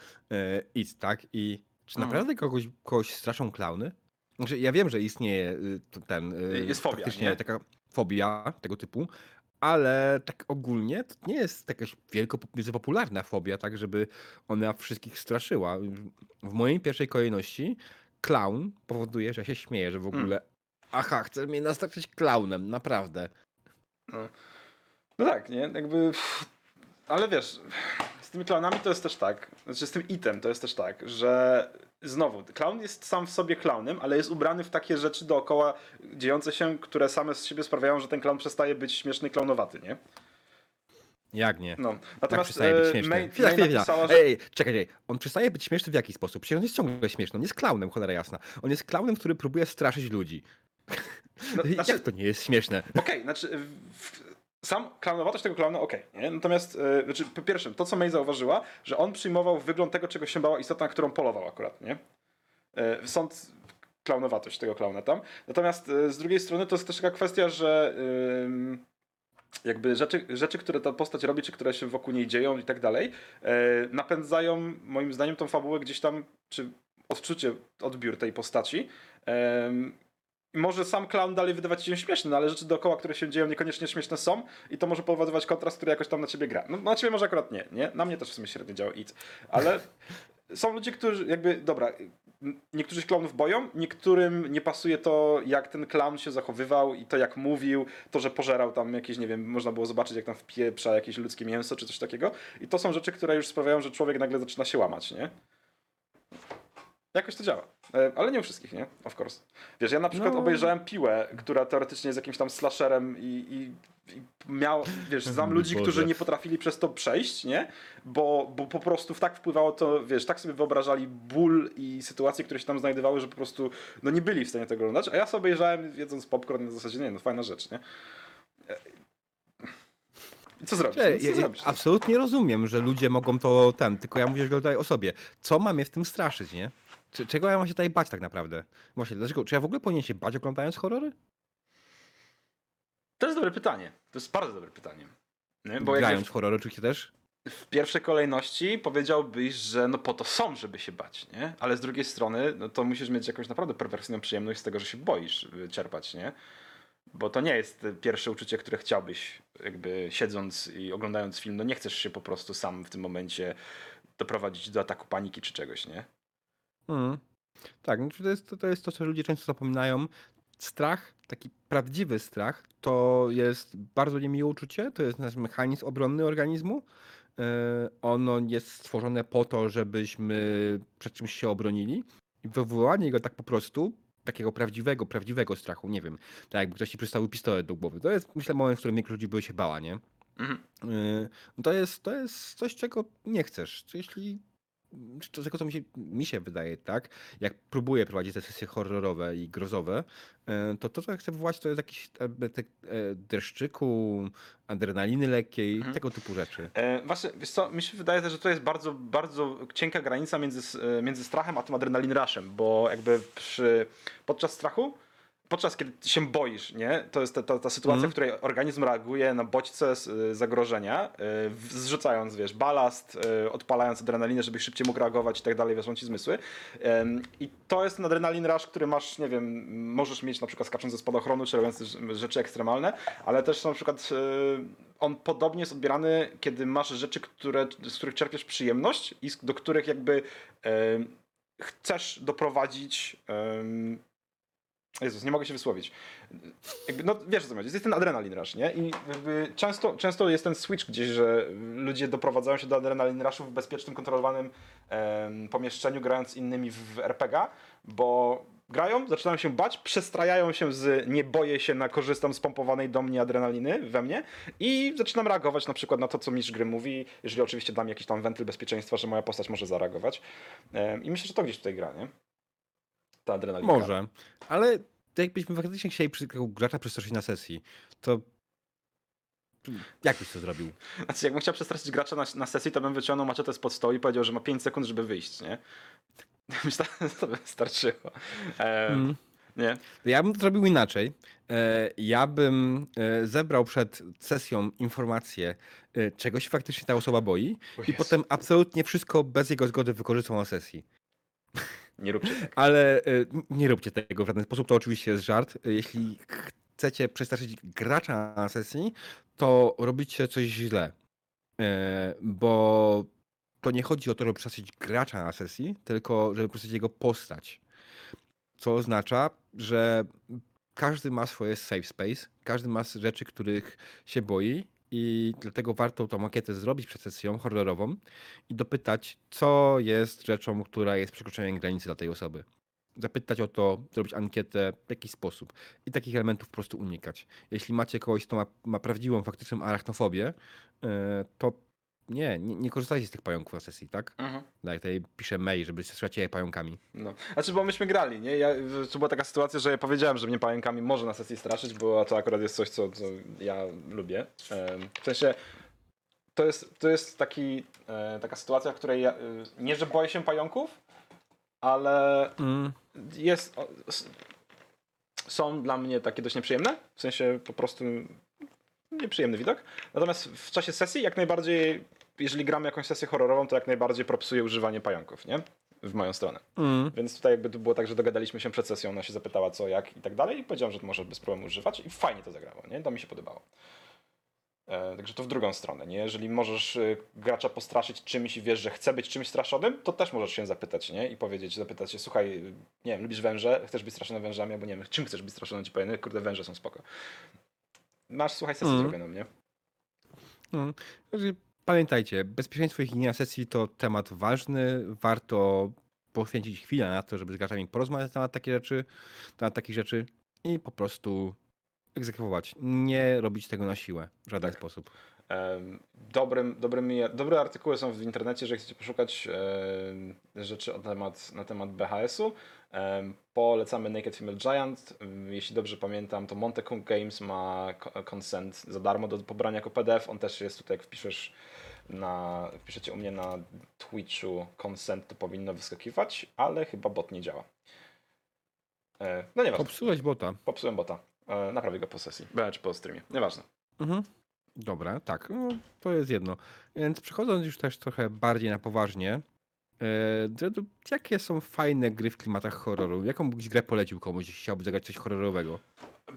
It, tak? I czy Mhm. naprawdę kogoś, kogoś straszą klauny? Znaczy, ja wiem, że istnieje y, ten... y, Jest fobia, faktycznie nie? taka fobia tego typu, ale tak ogólnie to nie jest jakaś wielko popularna fobia, tak, żeby ona wszystkich straszyła. W mojej pierwszej kolejności clown powoduje, że ja się śmieję, że w Hmm. ogóle aha, chcesz mnie nastraszyć klaunem, naprawdę. No tak, nie? Jakby. Ale wiesz, z tymi klaunami to jest też tak. Znaczy z tym item to jest też tak, że znowu, klaun jest sam w sobie klaunem, ale jest ubrany w takie rzeczy dookoła dziejące się, które same z siebie sprawiają, że ten klaun przestaje być śmieszny, klaunowaty, nie? Jak nie? No. Tak Natomiast przestaje być e, śmieszny. May, Chwila, May chwila, napisała, że... Ej, czekaj, ej. on przestaje być śmieszny w jaki sposób? Przecież on jest ciągle śmieszny, on jest klaunem, cholera jasna. On jest klaunem, który próbuje straszyć ludzi. No, [LAUGHS] znaczy- Jak to nie jest śmieszne? Okej, znaczy w, sam klaunowatość tego klauna, okej, nie? Natomiast, e, znaczy, po pierwsze, to co May zauważyła, że on przyjmował wygląd tego, czego się bała istota, na którą polował akurat, nie? E, Sąd klaunowatość tego klauna tam. Natomiast e, z drugiej strony to jest też taka kwestia, że ym, jakby rzeczy, rzeczy, które ta postać robi, czy które się wokół niej dzieją i tak dalej, e, napędzają moim zdaniem tą fabułę gdzieś tam, czy odczucie, odbiór tej postaci. Może sam clown dalej wydawać się śmieszny, no ale rzeczy dookoła, które się dzieją, niekoniecznie śmieszne są i to może powodować kontrast, który jakoś tam na ciebie gra. No na ciebie może akurat nie, nie? Na mnie też w sumie średnio działa it. Ale [LAUGHS] są ludzie, którzy jakby, dobra, niektórzy się klaunów boją, niektórym nie pasuje to, jak ten clown się zachowywał i to, jak mówił, to, że pożerał tam jakieś, nie wiem, można było zobaczyć, jak tam wpieprza jakieś ludzkie mięso czy coś takiego. I to są rzeczy, które już sprawiają, że człowiek nagle zaczyna się łamać, nie? Jakoś to działa. E, Ale nie u wszystkich, nie? Of course. Wiesz, ja na przykład No. obejrzałem Piłę, która teoretycznie jest jakimś tam slasherem i, i, i miał, wiesz, znam [LAUGHS] ludzi, Boże. którzy nie potrafili przez to przejść, nie? Bo, bo po prostu tak wpływało to, wiesz, tak sobie wyobrażali ból i sytuacje, które się tam znajdowały, że po prostu, no nie byli w stanie tego oglądać, a ja sobie obejrzałem jedząc popcorn na zasadzie, nie no, fajna rzecz, nie? E, I co zrobić? Ja, No, co ja, zrobić? absolutnie rozumiem, że ludzie mogą to ten, tylko ja mówię tutaj o sobie. Co mam je w tym straszyć, nie? Czy, czego ja mam się tutaj bać tak naprawdę? Właśnie, dlaczego? Czy ja w ogóle powinien się bać oglądając horrory? To jest dobre pytanie. To jest bardzo dobre pytanie. Nie? Bo Grając w horrory oczywiście też? w pierwszej kolejności powiedziałbyś, że no po to są, żeby się bać, nie? Ale z drugiej strony, no to musisz mieć jakąś naprawdę perwersyjną przyjemność z tego, że się boisz y, czerpać, nie? Bo to nie jest y, pierwsze uczucie, które chciałbyś, jakby siedząc i oglądając film, no nie chcesz się po prostu sam w tym momencie doprowadzić do ataku paniki czy czegoś, nie? Mhm. Tak, no to jest, to jest to, co ludzie często zapominają. Strach, taki prawdziwy strach, to jest bardzo niemiłe uczucie, to jest nasz mechanizm obronny organizmu. Yy, Ono jest stworzone po to, żebyśmy przed czymś się obronili. I wywołanie go tak po prostu, takiego prawdziwego, prawdziwego strachu, nie wiem, tak jakby ktoś ci przystawił pistolet do głowy. To jest, myślę, moment, w którym większość ludzi by się bała, nie? Mhm. Yy, no to, jest, to jest coś, czego nie chcesz. To Jeśli to tego, co mi się, mi się wydaje, tak? Jak próbuję prowadzić te sesje horrorowe i grozowe, yy, to to, co chcę wywołać, to jest jakiś e, te, e, dreszczyku, adrenaliny lekkiej, Mhm. tego typu rzeczy. E, właśnie, wiesz co, mi się wydaje też, że to jest bardzo, bardzo cienka granica między, e, między strachem a tym adrenalin rushem, bo jakby przy, podczas strachu, podczas kiedy się boisz, nie, to jest ta, ta, ta sytuacja, Mhm. w której organizm reaguje na bodźce e, zagrożenia, w- zrzucając, wiesz, balast, e, odpalając adrenalinę, żebyś szybciej mógł reagować i tak dalej, weszą ci zmysły. I to jest ten adrenalin rush, który masz, nie wiem, możesz mieć na przykład skacząc ze spadochronu, czy robiąc rz- rzeczy ekstremalne, ale też na przykład e, on podobnie jest odbierany, kiedy masz rzeczy, które, z których czerpiesz przyjemność i do których jakby chcesz doprowadzić. Jezus, nie mogę się wysłowić. Jakby, no wiesz co chodzi, jest ten adrenalin rush, nie? I jakby często, często jest ten switch gdzieś, że ludzie doprowadzają się do adrenalin rushu w bezpiecznym, kontrolowanym em, pomieszczeniu, grając innymi w RPG, bo grają, zaczynają się bać, przestrajają się z nie boję się na korzystam z pompowanej do mnie adrenaliny we mnie i zaczynam reagować na przykład na to, co mistrz gry mówi, jeżeli oczywiście dam jakiś tam wentyl bezpieczeństwa, że moja postać może zareagować. I myślę, że to gdzieś tutaj gra, nie? Ta adrenalina. Może, ale jakbyśmy faktycznie chcieli przy, gracza przestraszyć na sesji, to jak byś to zrobił? Znaczy, jakbym chciał przestraszyć gracza na, na sesji, to bym wyciągnął maczetę spod stołu i powiedział, że ma 5 sekund, żeby wyjść, nie? [LAUGHS] Myślę, że to by wystarczyło. Em, Mm. Nie? Ja bym to zrobił inaczej. E, Ja bym e, zebrał przed sesją informacje, e, czego się faktycznie ta osoba boi i potem absolutnie wszystko bez jego zgody wykorzystał na sesji. Nie róbcie tak. Ale e, nie róbcie tego w żaden sposób, to oczywiście jest żart. Jeśli chcecie przestraszyć gracza na sesji, to robicie coś źle. E, Bo to nie chodzi o to, żeby przestraszyć gracza na sesji, tylko żeby przestraszyć jego postać. Co oznacza, że każdy ma swoje safe space, każdy ma rzeczy, których się boi i dlatego warto tą makietę zrobić przed sesją horrorową i dopytać, co jest rzeczą, która jest przekroczeniem granicy dla tej osoby. Zapytać o to, zrobić ankietę w jakiś sposób i takich elementów po prostu unikać. Jeśli macie kogoś, kto ma, ma prawdziwą, faktyczną arachnofobię, yy, to nie, nie, nie korzystajcie z tych pająków na sesji, tak? Mhm. Tak, tutaj piszę mail, żeby strzelać je pająkami. No. Znaczy, bo myśmy grali, nie? Ja, to była taka sytuacja, że ja powiedziałem, że mnie pająkami może na sesji straszyć, bo to akurat jest coś, co, co ja lubię. W sensie, to jest, to jest taki, e, taka sytuacja, w której ja, e, nie, że boję się pająków, ale Mm. jest, są dla mnie takie dość nieprzyjemne, w sensie po prostu nieprzyjemny widok. Natomiast w czasie sesji jak najbardziej, jeżeli gramy jakąś sesję horrorową, to jak najbardziej propsuję używanie pająków, nie? W moją stronę. Mm. Więc tutaj jakby to było tak, że dogadaliśmy się przed sesją, ona się zapytała co, jak i tak dalej i powiedziałem, że to może bez problemu używać i fajnie to zagrało, nie? To mi się podobało. E, także to w drugą stronę, nie? Jeżeli możesz y, gracza postraszyć czymś i wiesz, że chce być czymś straszonym, to też możesz się zapytać, nie? I powiedzieć, zapytać się, słuchaj, nie wiem, lubisz węże, chcesz być straszony wężami, albo nie wiem, czym chcesz być straszony, ci powiem, kurde, węże są spoko. Masz, słuchaj, sesję Mm. zrobioną, nie? Mm. Także Pamiętajcie, bezpieczeństwo i higiena sesji to temat ważny. Warto poświęcić chwilę na to, żeby z graczami porozmawiać na temat takich rzeczy, na takich rzeczy i po prostu egzekwować. Nie robić tego na siłę w żaden Tak. sposób. Dobrym, dobrymi, dobre artykuły są w internecie, że chcecie poszukać rzeczy na temat, na temat BHS-u. Polecamy Naked Female Giant. Jeśli dobrze pamiętam, to Monte Games ma consent za darmo do pobrania jako PDF. On też jest tutaj, jak wpiszesz na, wpiszecie u mnie na Twitchu consent, to powinno wyskakiwać, ale chyba bot nie działa. E, No nieważne, Popsułeś bota. popsułem bota. E, Naprawię go po sesji, czy po streamie, nieważne. Mhm. Dobra, tak, no, to jest jedno. Więc przechodząc już też trochę bardziej na poważnie, e, jakie są fajne gry w klimatach horroru? Jaką byś grę polecił komuś, jeśli chciałby zagrać coś horrorowego?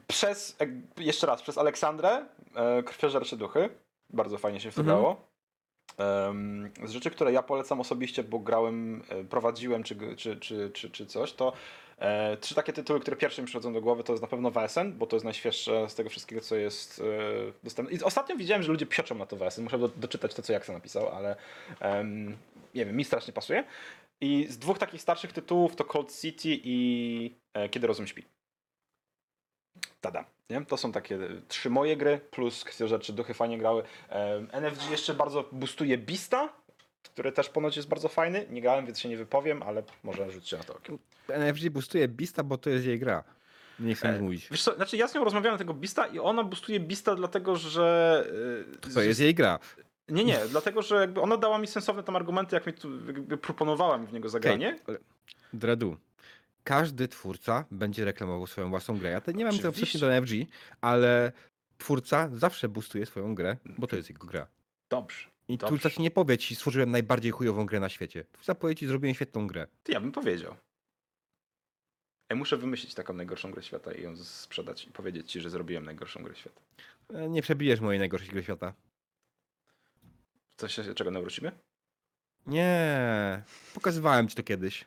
Przez, jeszcze raz, przez Aleksandrę, e, Krwiożercze Duchy. Bardzo fajnie się w to Mhm. grało. Z rzeczy, które ja polecam osobiście, bo grałem, e, prowadziłem czy, czy, czy, czy, czy coś, to e, trzy takie tytuły, które pierwsze mi przychodzą do głowy, to jest na pewno WSN, bo to jest najświeższe z tego wszystkiego, co jest e, dostępne. I ostatnio widziałem, że ludzie psioczą na to WSN, muszę do, doczytać to, co Jaksa napisał, ale em, nie wiem, mi strasznie pasuje. I z dwóch takich starszych tytułów to Cold City i e, Kiedy Rozum Śpi. Tada. Nie? To są takie e, trzy moje gry, plus kwestia rzeczy, duchy fajnie grały. Em, NFG jeszcze bardzo boostuje Bista, który też ponoć jest bardzo fajny. Nie grałem, więc się nie wypowiem, ale może rzućcie na to okiem. NFG boostuje Bista, bo to jest jej gra. Nie chcę E, mówić. Wiesz co, znaczy ja z nią rozmawiałem na tego Bista i ona boostuje Bista dlatego, że... e, To jest jej gra. Nie, nie, dlatego, że jakby ona dała mi sensowne tam argumenty, jak mi tu jakby proponowała mi w niego zagranie. ale- Dredu. Każdy twórca będzie reklamował swoją własną grę. Ja to nie mam tego wcześniej do NFG, ale twórca zawsze boostuje swoją grę, bo to jest jego gra. Dobrze. I Dobrze. twórca ci nie powie ci, stworzyłem najbardziej chujową grę na świecie. Twórca powie ci, zrobiłem świetną grę. Ty, ja bym powiedział. Ja muszę wymyślić taką najgorszą grę świata i ją sprzedać i powiedzieć ci, że zrobiłem najgorszą grę świata. E, Nie przebijesz mojej najgorszej gry świata. Co się, czego nawrócimy? Nie, pokazywałem ci to kiedyś.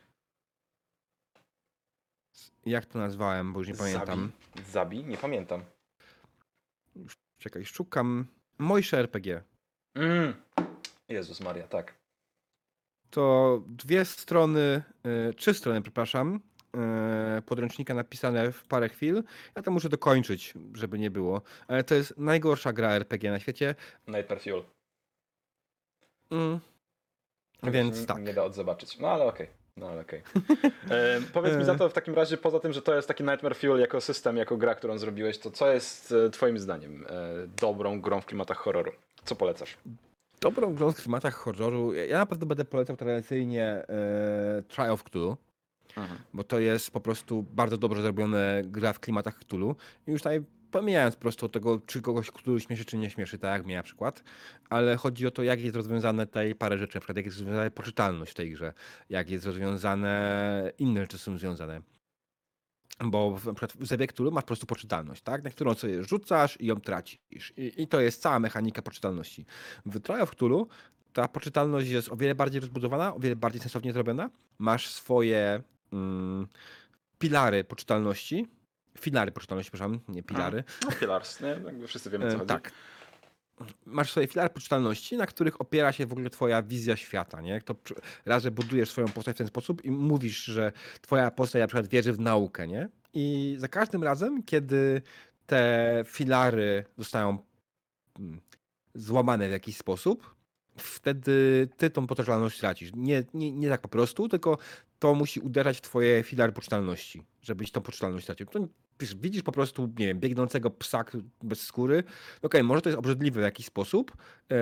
Jak to nazwałem, bo już nie pamiętam. Zabi? Zabi? Nie pamiętam. Czekaj, szukam. Mojsze RPG. Mm. Jezus Maria, tak. To dwie strony, y, trzy strony, przepraszam, y, podręcznika napisane w parę chwil. Ja to muszę dokończyć, żeby nie było. Ale to jest najgorsza gra RPG na świecie. Nightmare Fuel. Mm. Więc tak. Nie da odzobaczyć. No ale okej. No ale okej. [LAUGHS] E, powiedz mi za to w takim razie, poza tym, że to jest taki Nightmare Fuel jako system, jako gra, którą zrobiłeś, to co jest e, twoim zdaniem e, dobrą grą w klimatach horroru? Co polecasz? Dobrą grą w klimatach horroru. Ja naprawdę będę polecał tradycyjnie e, Trial of Cthulhu. bo to jest po prostu bardzo dobrze zrobione gra w klimatach Cthulhu. I już tutaj pomijając po prostu tego, czy kogoś Cthulhu śmieszy, czy nie śmieszy, tak jak mnie na przykład, ale chodzi o to, jak jest rozwiązane tutaj parę rzeczy, na przykład jak jest rozwiązana poczytalność w tej grze, jak jest rozwiązane, inne rzeczy są związane. Bo na przykład w Zewie Cthulhu masz po prostu poczytalność, tak? na którą sobie rzucasz i ją tracisz. I, I to jest cała mechanika poczytalności. W Trial of Cthulhu ta poczytalność jest o wiele bardziej rozbudowana, o wiele bardziej sensownie zrobiona. Masz swoje mm, pilary poczytalności. Filary poczytalności, przepraszam, nie pilary. No Pillars, nie? Jakby wszyscy wiemy, E, co chodzi. tak. Masz swoje filary poczytalności, na których opiera się w ogóle twoja wizja świata, nie? To raz, że budujesz swoją postać w ten sposób i mówisz, że twoja postać na przykład wierzy w naukę, nie? I za każdym razem, kiedy te filary zostają mm, złamane w jakiś sposób, wtedy ty tą poczytalność tracisz. Nie, nie, nie tak po prostu, tylko to musi uderzać w twoje filary poczytalności, żebyś tą poczytalność stracił. To widzisz po prostu, nie wiem, biegnącego psa bez skóry. Okej, może to jest obrzydliwe w jakiś sposób yy,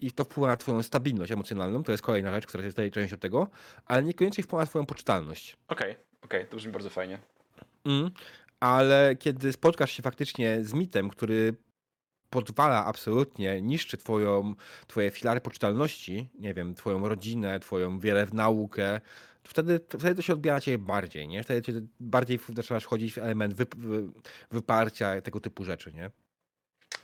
i to wpływa na twoją stabilność emocjonalną, to jest kolejna rzecz, która jest tutaj częścią tego, ale niekoniecznie wpływa na twoją poczytalność. Okej, okej, to brzmi bardzo fajnie. Mm. Ale kiedy spotkasz się faktycznie z mitem, który podwala absolutnie, niszczy twoją, twoje filary poczytalności, nie wiem, twoją rodzinę, twoją wiarę w naukę, wtedy, to wtedy to się odbija na ciebie bardziej, nie? Wtedy cię bardziej zaczynasz wchodzić w element wyp, wy- wyparcia, tego typu rzeczy, nie?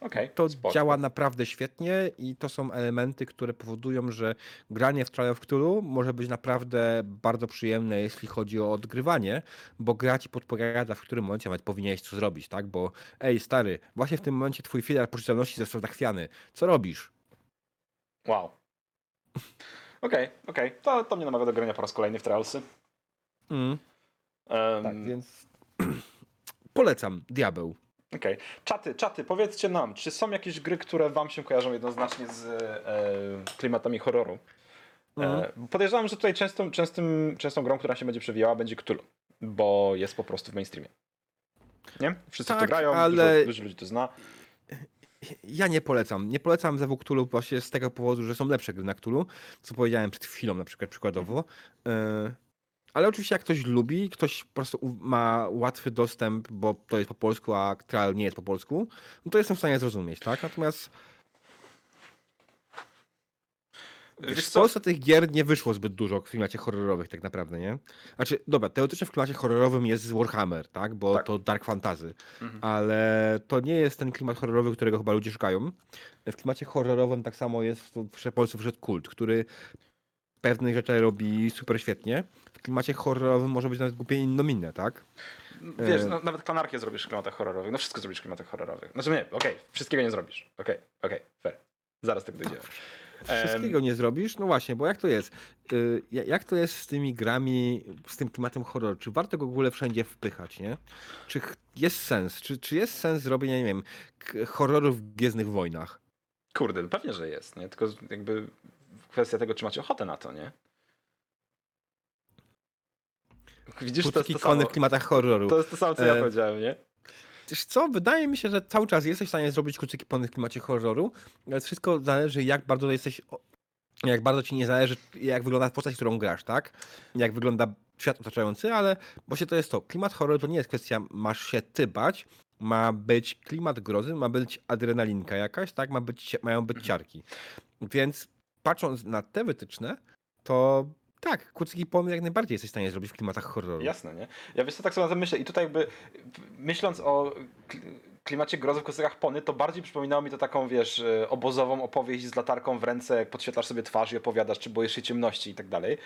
Okej, To spoko. działa naprawdę świetnie i to są elementy, które powodują, że granie w Trial of Cthulhu może być naprawdę bardzo przyjemne, jeśli chodzi o odgrywanie, bo gra ci podpowiada, w którym momencie nawet powinieneś co zrobić, tak? Bo ej, stary, właśnie w tym momencie twój filar poczytalności został zachwiany. Co robisz? Wow. Okej, okej. To, to mnie namawia do grania po raz kolejny w Trialsy. Mm, Um, tak, więc [CLEARS THROAT] polecam Diabeł. Okej. Czaty, czaty, powiedzcie nam, czy są jakieś gry, które wam się kojarzą jednoznacznie z e, klimatami horroru? Mhm. E, podejrzewam, że tutaj częstą, częstym, częstą grą, która się będzie przewijała, będzie Cthulhu, bo jest po prostu w mainstreamie. Nie? Wszyscy w to Tak, grają, ale- dużo, dużo ludzi to zna. Ja nie polecam. Nie polecam Zewu Cthulhu właśnie z tego powodu, że są lepsze gry na Cthulhu, co powiedziałem przed chwilą na przykład przykładowo. E, Ale oczywiście jak ktoś lubi, ktoś po prostu ma łatwy dostęp, bo to jest po polsku, a trial nie jest po polsku, no to jestem w stanie zrozumieć, tak? Natomiast Wiesz w co? Polsce tych gier nie wyszło zbyt dużo w klimacie horrorowych tak naprawdę, nie? Znaczy, dobra, teoretycznie w klimacie horrorowym jest Warhammer, tak? Bo Tak. to dark fantasy. Mhm. Ale to nie jest ten klimat horrorowy, którego chyba ludzie szukają. W klimacie horrorowym tak samo jest w w Polsce wszedł kult, który pewnych rzeczy robi super świetnie. W klimacie horrorowym może być nawet głupie innominne, tak? Wiesz, E. no, nawet klanarkię zrobisz w klimatach horrorowych. No wszystko zrobisz w klimatach horrorowych. Znaczy nie, okej, wszystkiego nie zrobisz. Okej, okej, fair. Zaraz tak dojdziemy. Wszystkiego nie zrobisz? No właśnie, bo jak to jest? Y, ja- Jak to jest z tymi grami, z tym klimatem horroru? Czy warto go w ogóle wszędzie wpychać, nie? Czy jest sens? Czy, czy jest sens zrobienia, nie wiem, horrorów w Gwiezdnych Wojnach? Kurde, pewnie, że jest, nie? Tylko jakby kwestia tego, czy macie ochotę na to, nie? Widzisz, to jest to samo, w klimatach horroru. to jest to samo, co ja E, powiedziałem, nie? Wiesz co, wydaje mi się, że cały czas jesteś w stanie zrobić kucyki kony w klimacie horroru, ale wszystko zależy, jak bardzo jesteś, jak bardzo ci nie zależy, jak wygląda postać, którą grasz, tak? Jak wygląda świat otaczający, ale właśnie to jest to. Klimat horroru to nie jest kwestia, masz się ty bać, ma być klimat grozy, ma być adrenalinka jakaś, tak? Ma być, mają być ciarki. Więc patrząc na te wytyczne, to tak, kucyki pony jak najbardziej jesteś w stanie zrobić w klimatach horroru. Jasne, nie? Ja wiesz co, tak sobie na tym myślę i tutaj jakby myśląc o kli- klimacie grozy w kostykach pony, to bardziej przypominało mi to taką, wiesz, e, obozową opowieść z latarką w ręce, jak podświetlasz sobie twarz i opowiadasz, czy boisz się ciemności i tak dalej.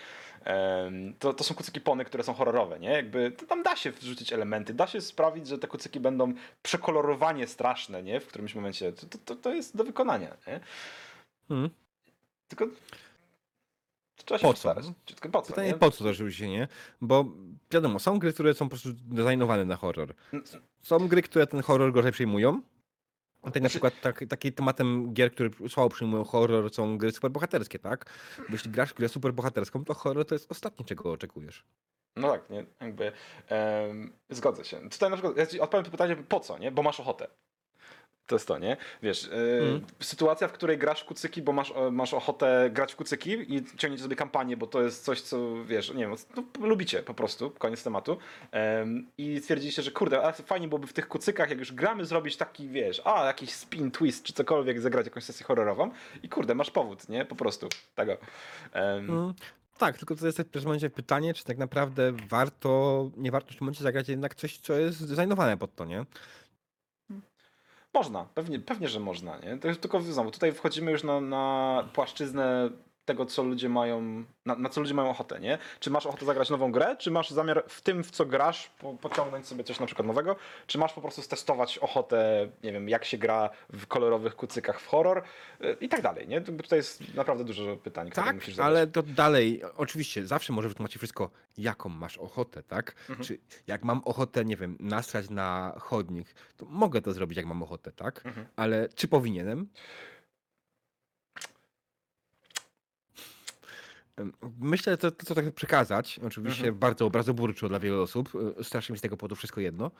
To, to są kucyki pony, które są horrorowe, nie? Jakby to tam da się wrzucić elementy, da się sprawić, że te kucyki będą przekolorowanie straszne, nie? W którymś momencie. To, to- to, jest do wykonania, nie? Mhm. Tylko trzeba się Po co? po co, Pytanie nie? po co to się nie? Bo wiadomo, są gry, które są po prostu designowane na horror. Są gry, które ten horror gorzej przyjmują. Tutaj na Znaczy- przykład tak, takim tematem gier, które słabo przyjmują horror, są gry superbohaterskie, tak? Bo jeśli grasz w grę superbohaterską, to horror to jest ostatnie, czego oczekujesz. No tak, nie? Jakby em, zgodzę się. Tutaj na przykład ja ci odpowiem na pytanie po co, nie? Bo masz ochotę. To jest to, nie? Wiesz, yy, Mhm. sytuacja, w której grasz w kucyki, bo masz, e, masz ochotę grać w kucyki i ciągniecie sobie kampanię, bo to jest coś, co wiesz, nie wiem, no, lubicie po prostu, koniec tematu. Em, I stwierdziliście, że kurde, ale fajnie byłoby w tych kucykach, jak już gramy, zrobić taki, wiesz, a jakiś spin, twist, czy cokolwiek, zagrać jakąś sesję horrorową. I kurde, masz powód, nie? Po prostu tego. Em, Mm, tak, tylko to jest w pewnym momencie pytanie, czy tak naprawdę warto, nie warto w tym momencie zagrać jednak coś, co jest designowane pod to, nie? Można, pewnie, pewnie, że można, nie? To tylko znowu, tutaj wchodzimy już na, na płaszczyznę tego, co ludzie mają, na, na co ludzie mają ochotę, nie? Czy masz ochotę zagrać nową grę, czy masz zamiar w tym, w co grasz, po, pociągnąć sobie coś na przykład nowego, czy masz po prostu stestować ochotę, nie wiem, jak się gra w kolorowych kucykach w horror y, i tak dalej, nie? Tutaj jest naprawdę dużo pytań, które Tak, musisz zadać. ale to dalej, oczywiście, zawsze może wytłumaczyć wszystko, jaką masz ochotę, tak? Mhm. Czy jak mam ochotę, nie wiem, nastrać na chodnik, to mogę to zrobić, jak mam ochotę, tak? Mhm. Ale czy powinienem? Myślę, że to, to co tak przekazać, oczywiście Mhm. bardzo obrazoburczo dla wielu osób, e, strasznie mi z tego powodu wszystko jedno,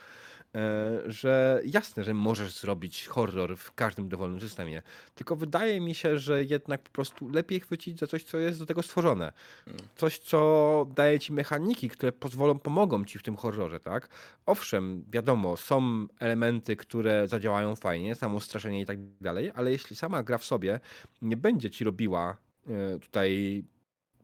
e, że jasne, że możesz zrobić horror w każdym dowolnym systemie, tylko wydaje mi się, że jednak po prostu lepiej chwycić za coś, co jest do tego stworzone. Mm. Coś, co daje ci mechaniki, które pozwolą, pomogą ci w tym horrorze, tak? Owszem, wiadomo, są elementy, które zadziałają fajnie, samo straszenie i tak dalej, ale jeśli sama gra w sobie nie będzie ci robiła e, tutaj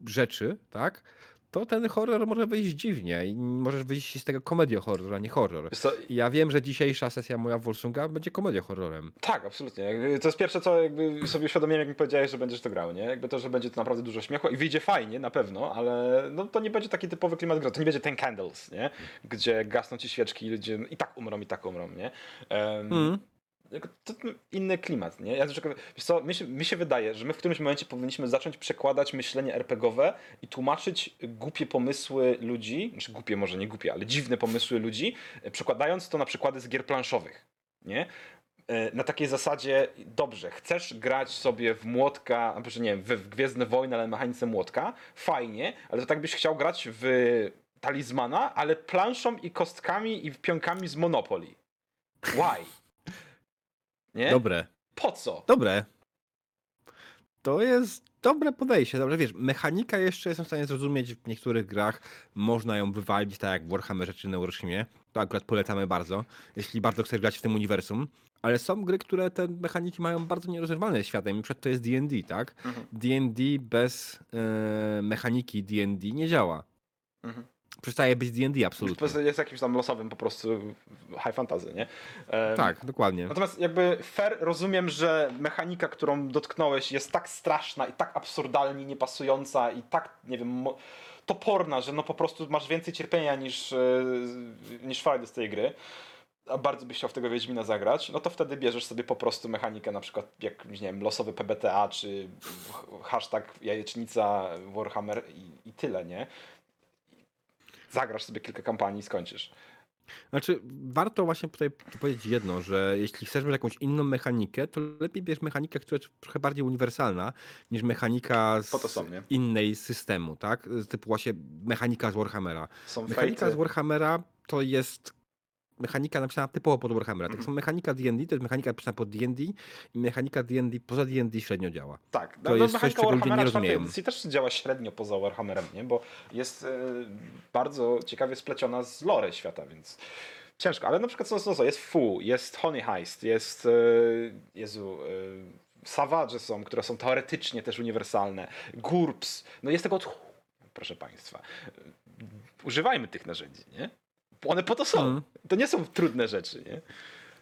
rzeczy, tak? To ten horror może wyjść dziwnie i możesz wyjść z tego komedią horror, a nie horror. Co, ja wiem, że dzisiejsza sesja moja Wolsunga będzie komedią horrorem. Tak, absolutnie. Jakby To jest pierwsze, co jakby sobie uświadomiłem, jak mi powiedziałeś, że będziesz to grał, nie? Jakby to, że będzie to naprawdę dużo śmiechu i wyjdzie fajnie, na pewno, ale no, to nie będzie taki typowy klimat gry. To nie będzie ten Candles, nie? Gdzie gasną ci świeczki i ludzie i tak umrą, i tak umrą, nie? Em, Mm. To inny klimat, nie? Ja wiesz co, mi się, mi się wydaje, że my w którymś momencie powinniśmy zacząć przekładać myślenie RPGowe i tłumaczyć głupie pomysły ludzi, znaczy głupie może nie głupie, ale dziwne pomysły ludzi, przekładając to na przykłady z gier planszowych, nie? E, Na takiej zasadzie, dobrze, chcesz grać sobie w młotka, znaczy nie wiem, w Gwiezdne Wojny, ale mechanice młotka, fajnie, ale to tak byś chciał grać w talizmana, ale planszą i kostkami i pionkami z Monopoly. Why? Nie? Dobre. Po co? Dobre. To jest dobre podejście. Dobrze, wiesz, mechanika jeszcze jestem w stanie zrozumieć w niektórych grach. Można ją wywalić, tak jak w Warhammerze czy Neuroshimie. To akurat polecamy bardzo, jeśli bardzo chcesz grać w tym uniwersum. Ale są gry, które te mechaniki mają bardzo nierozerwalne ze światem. Na przykład to jest D&D, tak? Mhm. D&D bez e, mechaniki D&D nie działa. Mhm. Przestaje być D&D absolutnie. jest- jest jakimś tam losowym po prostu high fantasy, nie? Em, Tak, dokładnie. Natomiast jakby fair rozumiem, że mechanika, którą dotknąłeś jest tak straszna i tak absurdalnie niepasująca i tak, nie wiem, toporna, że no po prostu masz więcej cierpienia niż, e, niż frajdy z tej gry. a bardzo byś chciał w tego Wiedźmina zagrać, no to wtedy bierzesz sobie po prostu mechanikę, na przykład jak, nie wiem, losowy PBTA, czy hashtag jajecznica Warhammer i, i tyle, nie? Zagrasz sobie kilka kampanii i skończysz. Znaczy, warto właśnie tutaj powiedzieć jedno, że jeśli chcesz mieć jakąś inną mechanikę, to lepiej bierz mechanikę, która jest trochę bardziej uniwersalna, niż mechanika z są, innej systemu, tak? Z Typu właśnie mechanika z Warhammera. Są Mechanika fejty. z Warhammera to jest mechanika napisana typowo pod Warhammera. Tak Mhm. samo mechanika D&D to jest mechanika napisana pod D&D i mechanika D&D poza D&D średnio działa. Tak, To jest coś, mechanika czego ludzie nie Warhammera czwartej rozumieją. edycji też działa średnio poza Warhammerem, nie? Bo jest e, bardzo ciekawie spleciona z lore świata, więc ciężko. Ale na przykład co, co, co jest Fu, jest Honey Heist, jest e, Jezu, e, Savage są, które są teoretycznie też uniwersalne, GURPS, no jest tego proszę Państwa. Używajmy tych narzędzi, nie? One po to są. Mhm. To nie są trudne rzeczy, nie?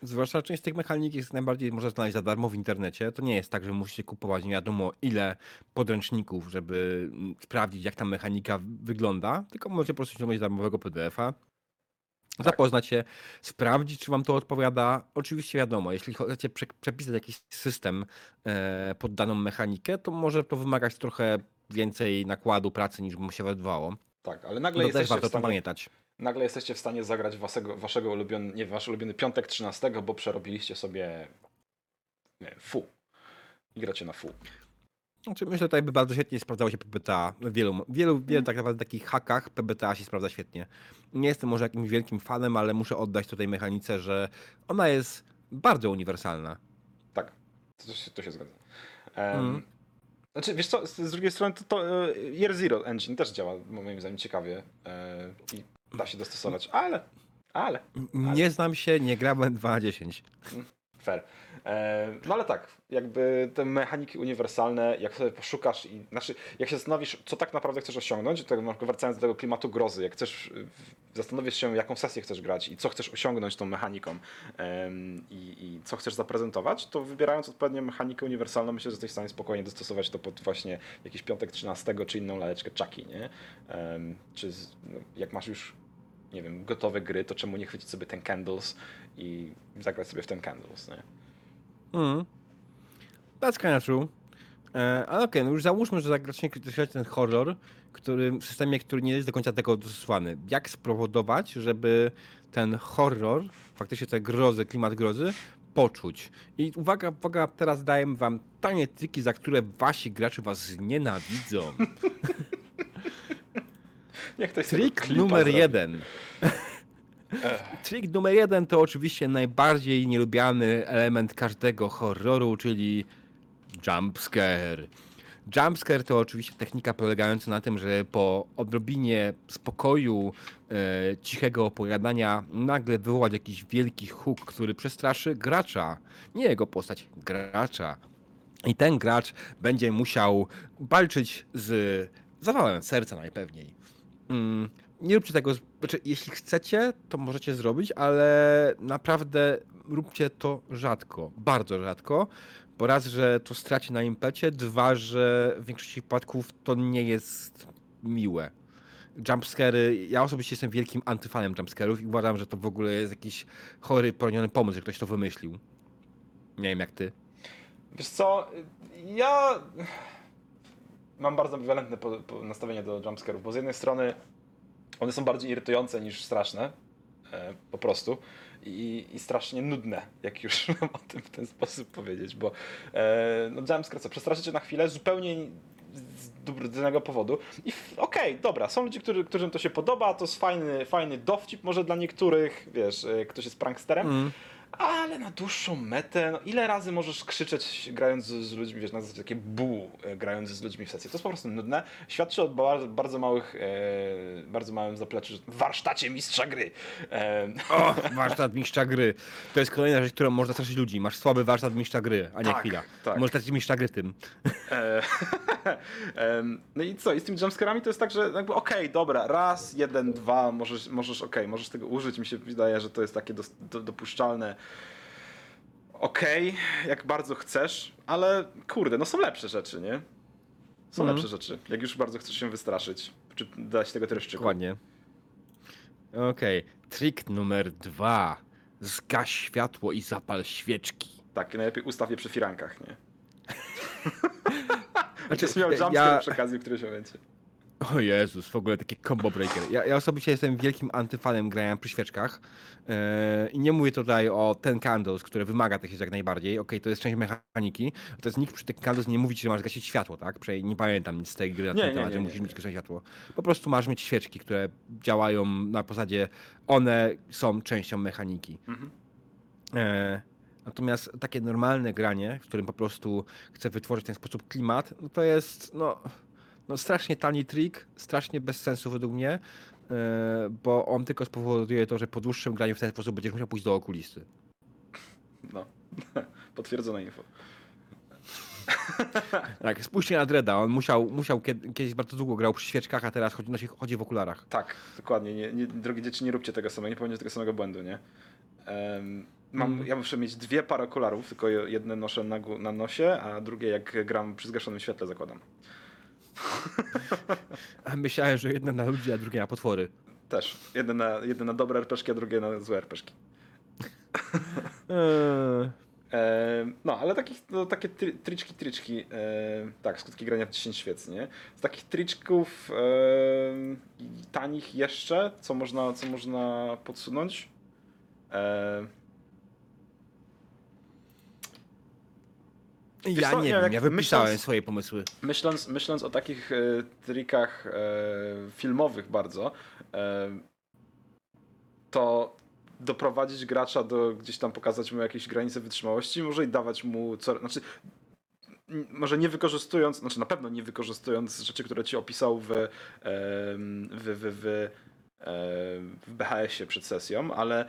Zwłaszcza część z tych mechanik jest najbardziej można znaleźć za darmo w internecie. To nie jest tak, że musicie kupować nie wiadomo ile podręczników, żeby sprawdzić, jak ta mechanika wygląda, tylko możecie po prostu ściągnąć darmowego PDF-a, zapoznać się, sprawdzić, czy wam to odpowiada. Oczywiście wiadomo, jeśli chcecie prze- przepisać jakiś system e, pod daną mechanikę, to może to wymagać trochę więcej nakładu pracy, niż by mu się wydawało. Tak, ale No nagle to też jesteście w warto to stanie pamiętać. Nagle jesteście w stanie zagrać waszego, waszego ulubiony, nie wasz ulubiony piątek 13, bo przerobiliście sobie nie fu. I gracie na fu. Znaczy, myślę, że tutaj by bardzo świetnie sprawdzało się PBTA. W wielu, wielu, wielu tak naprawdę takich hakach PBTA się sprawdza świetnie. Nie jestem może jakimś wielkim fanem, ale muszę oddać tutaj mechanice, że ona jest bardzo uniwersalna. Tak, to się, to się zgadza. Um, Mhm. Znaczy, wiesz co, z, z drugiej strony to, to e, Year Zero Engine też działa, moim zdaniem, ciekawie e, i da się dostosować, ale, ale, Nie znam się, nie grałem 2 na 10. fair. E, no ale tak, jakby te mechaniki uniwersalne, jak sobie poszukasz i, znaczy, jak się zastanowisz, co tak naprawdę chcesz osiągnąć, to wracając do tego klimatu grozy, jak chcesz, zastanowisz się, jaką sesję chcesz grać i co chcesz osiągnąć tą mechaniką i, i co chcesz zaprezentować, to wybierając odpowiednią mechanikę uniwersalną, myślę, że jesteś w stanie spokojnie dostosować to pod właśnie jakiś piątek 13 czy inną laleczkę czaki, nie? Czy no, jak masz już nie wiem, gotowe gry, to czemu nie chwycić sobie ten Candles i zagrać sobie w ten Candles, nie? Mm. That's kind of true. E, ale okej, no już załóżmy, że zagracznie krytykujecie ten horror, który, w systemie, który nie jest do końca tego dostosowany. Jak spowodować, żeby ten horror, faktycznie te grozy, klimat grozy, poczuć? I uwaga, uwaga, teraz daję wam tanie triki, za które wasi gracze was nienawidzą. [LAUGHS] Ktoś z tego Trik numer zrobi. jeden. Trik numer jeden to oczywiście najbardziej nielubiany element każdego horroru, czyli jumpscare. Jumpscare to oczywiście technika polegająca na tym, że po odrobinie spokoju, e, cichego opowiadania nagle wywołać jakiś wielki huk, który przestraszy gracza. Nie jego postać, gracza. I ten gracz będzie musiał walczyć z zawałem serca najpewniej. Mm, nie róbcie tego, znaczy, jeśli chcecie, to możecie zrobić, ale naprawdę róbcie to rzadko, bardzo rzadko, bo raz, że to straci na impecie, dwa, że w większości przypadków to nie jest miłe. Jumpscary, ja osobiście jestem wielkim antyfanem jumpscarów i uważam, że to w ogóle jest jakiś chory, poroniony pomysł, że ktoś to wymyślił. Nie wiem jak ty. Wiesz co, ja mam bardzo ambiwalentne po, po nastawienie do jumpscarów, bo z jednej strony one są bardziej irytujące niż straszne, e, po prostu, i, i strasznie nudne, jak już [LAUGHS] mam o tym w ten sposób powiedzieć, bo e, no jumpscare co, przestraszy cię na chwilę zupełnie z dowodzonego powodu i okej, dobra, są ludzie, którzy, którym to się podoba, to jest fajny, fajny dowcip może dla niektórych, wiesz, e, ktoś jest pranksterem, Mm. Ale na dłuższą metę, no ile razy możesz krzyczeć grając z, z ludźmi, wiesz, na zasadzie takie bu, e, grając z ludźmi w sesji. To jest po prostu nudne. Świadczy o bardzo, bardzo małych, e, bardzo małym zapleczu, warsztacie mistrza gry. E, [LAUGHS] O, warsztat mistrza gry. To jest kolejna rzecz, którą można straszyć ludzi. Masz słaby warsztat mistrza gry, a nie Tak, chwila. tak. Możesz stracić mistrza gry tym. E, [LAUGHS] no i co? I z tymi jumpscarami to jest tak, że jakby okej, dobra, raz, jeden, dwa, możesz, możesz okej, możesz tego użyć. Mi się wydaje, że to jest takie dos, do, dopuszczalne. Okej, jak bardzo chcesz, ale kurde, no są lepsze rzeczy, nie? Są Mhm. lepsze rzeczy. Jak już bardzo chcesz się wystraszyć, czy dać tego dreszczyku. Dokładnie. Okej. Trik numer dwa. Zgaś światło i zapal świeczki. Tak, najlepiej ustaw je przy firankach, nie? [LAUGHS] Znaczy, Znaczy, miał ja- jumpscare przy okazji w którymś momencie. O Jezus, w ogóle taki combo breaker. Ja, ja osobiście jestem wielkim antyfanem grania przy świeczkach. Yy, I nie mówię tutaj o ten candles, które wymaga tych jak najbardziej. Okej, to jest część mechaniki. To jest nikt przy tych candles nie mówi ci, że masz gasić światło, tak? Przynajmniej nie pamiętam nic z tej gry na Nie, ten nie, temat, nie, że musisz mieć gasić światło. Po prostu masz mieć świeczki, które działają na zasadzie one są częścią mechaniki. Mhm. E, natomiast takie normalne granie, w którym po prostu chcę wytworzyć w ten sposób klimat, no to jest no, no strasznie tani trik, strasznie bez sensu według mnie, e, bo on tylko spowoduje to, że po dłuższym graniu w ten sposób będziesz musiał pójść do okulisty. No, [LAUGHS] potwierdzone info. [LAUGHS] Tak, spójrzcie na Dreda, on musiał, musiał kiedy, kiedyś bardzo długo grał przy świeczkach, a teraz chodzi, nosi, chodzi w okularach. Tak, dokładnie. Nie, nie, drogie dzieci, nie róbcie tego samego, nie popełniajcie tego samego błędu, nie? Em, mam, Mm. Ja muszę mieć dwie pary okularów, tylko jedne noszę na, na nosie, a drugie jak gram przy zgaszonym świetle zakładam. A myślałem, że jedne na ludzi, a drugie na potwory. Też. Jedne na, jedne na dobre RPszki, a drugie na złe RPszki. Eee, E, no, ale takich, no, takie tri, triczki, triczki, e, tak, skutki grania w 10 świec, nie? Z takich triczków e, tanich jeszcze, co można, co można podsunąć? E, Wiesz ja co, nie wiem, jak ja wypisałem myśląc- swoje pomysły. myśląc, myśląc o takich e, trikach e, filmowych bardzo, e, to doprowadzić gracza do gdzieś tam pokazać mu jakieś granice wytrzymałości, może i dawać mu co, znaczy może nie wykorzystując, znaczy na pewno nie wykorzystując rzeczy, które ci opisał w, em, w, w, w, em, w BHS-ie przed sesją, ale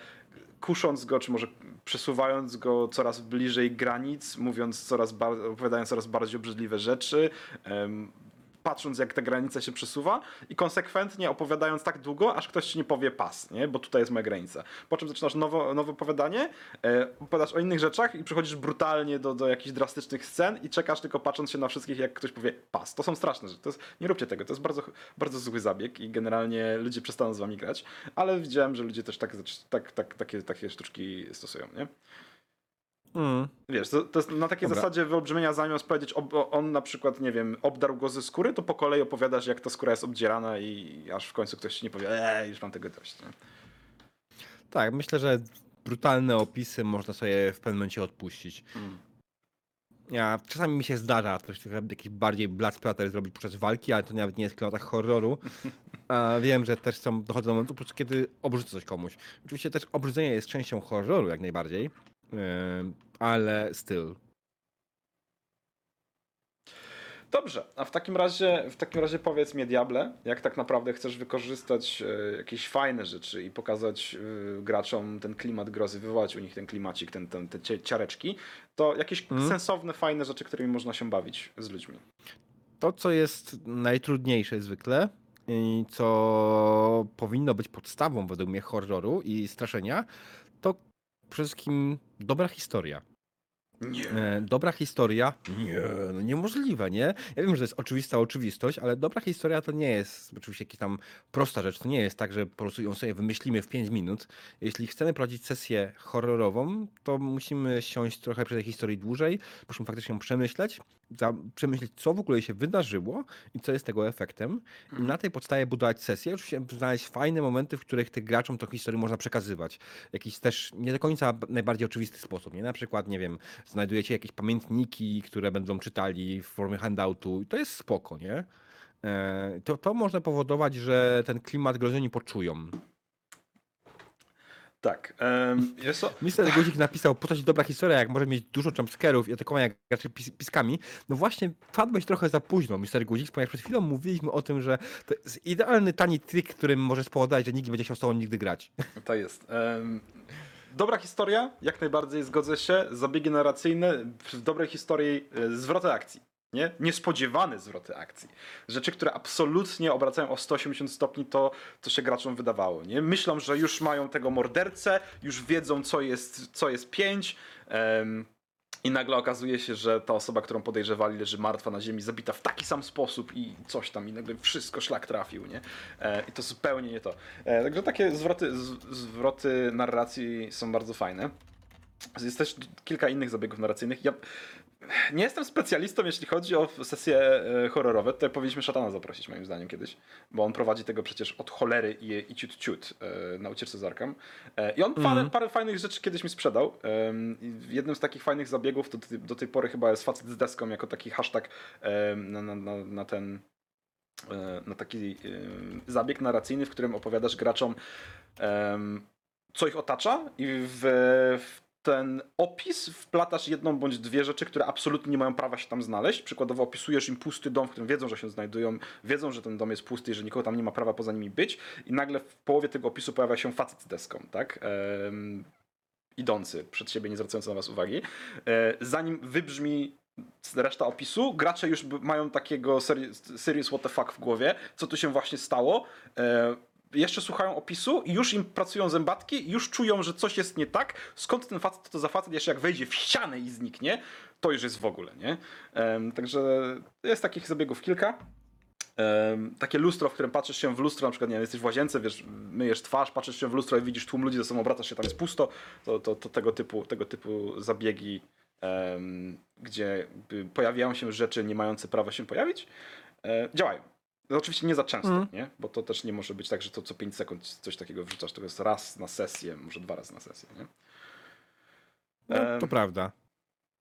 kusząc go, czy może przesuwając go coraz bliżej granic, mówiąc coraz opowiadając coraz bardziej obrzydliwe rzeczy, patrząc jak ta granica się przesuwa i konsekwentnie opowiadając tak długo, aż ktoś ci nie powie pas, nie? bo tutaj jest moja granica. Po czym zaczynasz nowo, nowe opowiadanie, e, opowiadasz o innych rzeczach i przychodzisz brutalnie do, do jakichś drastycznych scen i czekasz tylko patrząc się na wszystkich, jak ktoś powie pas. To są straszne rzeczy. Jest, nie róbcie tego, to jest bardzo, bardzo zły zabieg i generalnie ludzie przestaną z wami grać, ale widziałem, że ludzie też tak, tak, tak, takie, takie sztuczki stosują, nie? Mm. Wiesz, to, to jest na takiej Dobra. zasadzie wyolbrzymienia zamiast powiedzieć, ob, on na przykład, nie wiem, obdarł go ze skóry, to po kolei opowiadasz, jak ta skóra jest obdzierana i aż w końcu ktoś ci nie powie, eee, już mam tego dość. Nie? Tak, myślę, że brutalne opisy można sobie w pewnym momencie odpuścić. Ja, czasami mi się zdarza coś jakiś bardziej blood splatter zrobić podczas walki, ale to nawet nie jest w klimatach horroru. [LAUGHS] A wiem, że też są, dochodzą do momentu, po prostu kiedy obrzucę coś komuś. Oczywiście też obrzydzenie jest częścią horroru jak najbardziej, ale styl. Dobrze, a w takim razie, w takim razie powiedz mi, Diable, jak tak naprawdę chcesz wykorzystać e, jakieś fajne rzeczy i pokazać e, graczom ten klimat grozy, wywołać u nich ten klimacik, ten, ten, te ciareczki, to jakieś Mhm. sensowne, fajne rzeczy, którymi można się bawić z ludźmi. To, co jest najtrudniejsze zwykle i co powinno być podstawą według mnie horroru i straszenia, przede wszystkim dobra historia. Nie. E, dobra historia. Nie, no niemożliwe, nie? Ja wiem, że to jest oczywista oczywistość, ale dobra historia to nie jest oczywiście jakaś tam prosta rzecz. To nie jest tak, że po prostu ją sobie wymyślimy w 5 minut. Jeśli chcemy prowadzić sesję horrorową, to musimy siąść trochę przy tej historii dłużej, musimy faktycznie ją przemyśleć, za, przemyśleć, co w ogóle się wydarzyło i co jest tego efektem. I na tej podstawie budować sesję. Oczywiście znaleźć fajne momenty, w których tych graczom tą historię można przekazywać. Jakiś też nie do końca najbardziej oczywisty sposób. Nie? Na przykład, nie wiem, znajdujecie jakieś pamiętniki, które będą czytali w formie handoutu i to jest spoko, nie? E, To, to może powodować, że ten klimat grozy oni poczują. Tak. Um, jest to, Mister Guzik napisał, po co ci dobra historia, jak może mieć dużo jumpscarów i atakowania graczy pis piskami. No właśnie, wpadłeś trochę za późno, Mister Guzik, ponieważ przed chwilą mówiliśmy o tym, że to jest idealny tani trik, którym może spowodować, że nikt nie będzie chciał z tobą nigdy grać. To jest. Em, dobra historia, jak najbardziej zgodzę się. Zabiegi narracyjne, w dobrej historii e, zwroty akcji. Nie? Niespodziewane zwroty akcji. Rzeczy, które absolutnie obracają o 180 stopni to, co się graczom wydawało. Nie? Myślą, że już mają tego mordercę, już wiedzą, co jest, co jest pięć. em, I nagle okazuje się, że ta osoba, którą podejrzewali, leży martwa na ziemi, zabita w taki sam sposób i coś tam, i nagle wszystko szlak trafił, nie? E, I to zupełnie nie to. E, także takie zwroty, z, zwroty narracji są bardzo fajne. Jest też kilka innych zabiegów narracyjnych. Ja nie jestem specjalistą, jeśli chodzi o sesje e, horrorowe. Tutaj powinniśmy szatana zaprosić, moim zdaniem, kiedyś. Bo on prowadzi tego przecież od cholery i, i ciut ciut e, na ucieczce z Arkham. E, I on parę, Mhm. parę fajnych rzeczy kiedyś mi sprzedał. Jednym z takich fajnych zabiegów to do, tej pory chyba jest facet z deską jako taki hashtag na, na, na, na ten na taki zabieg narracyjny, w którym opowiadasz graczom co ich otacza i w, w ten opis wplatasz jedną bądź dwie rzeczy, które absolutnie nie mają prawa się tam znaleźć. Przykładowo opisujesz im pusty dom, w którym wiedzą, że się znajdują, wiedzą, że ten dom jest pusty i że nikogo tam nie ma prawa poza nimi być i nagle w połowie tego opisu pojawia się facet z deską, tak? Em, idący przed siebie, nie zwracający na was uwagi. E, zanim wybrzmi reszta opisu, gracze już mają takiego seri- serious what the fuck w głowie, co tu się właśnie stało. E, jeszcze słuchają opisu i już im pracują zębatki już czują, że coś jest nie tak. Skąd ten facet to za facet? Jeszcze jak wejdzie w ścianę i zniknie, to już jest w ogóle, nie? Em, także jest takich zabiegów kilka. Em, takie lustro, w którym patrzysz się w lustro, na przykład nie wiem, jesteś w łazience, wiesz, myjesz twarz, patrzysz się w lustro i widzisz tłum ludzi ze sobą, obracasz się, tam jest pusto, to, to, to tego, typu, tego typu zabiegi, em, gdzie jakby pojawiają się rzeczy nie mające prawa się pojawić, e, działają. No, oczywiście nie za często, Mhm. nie? Bo to też nie może być tak, że to co 5 sekund coś takiego wrzucasz, to jest raz na sesję, może dwa razy na sesję, nie? No, to prawda.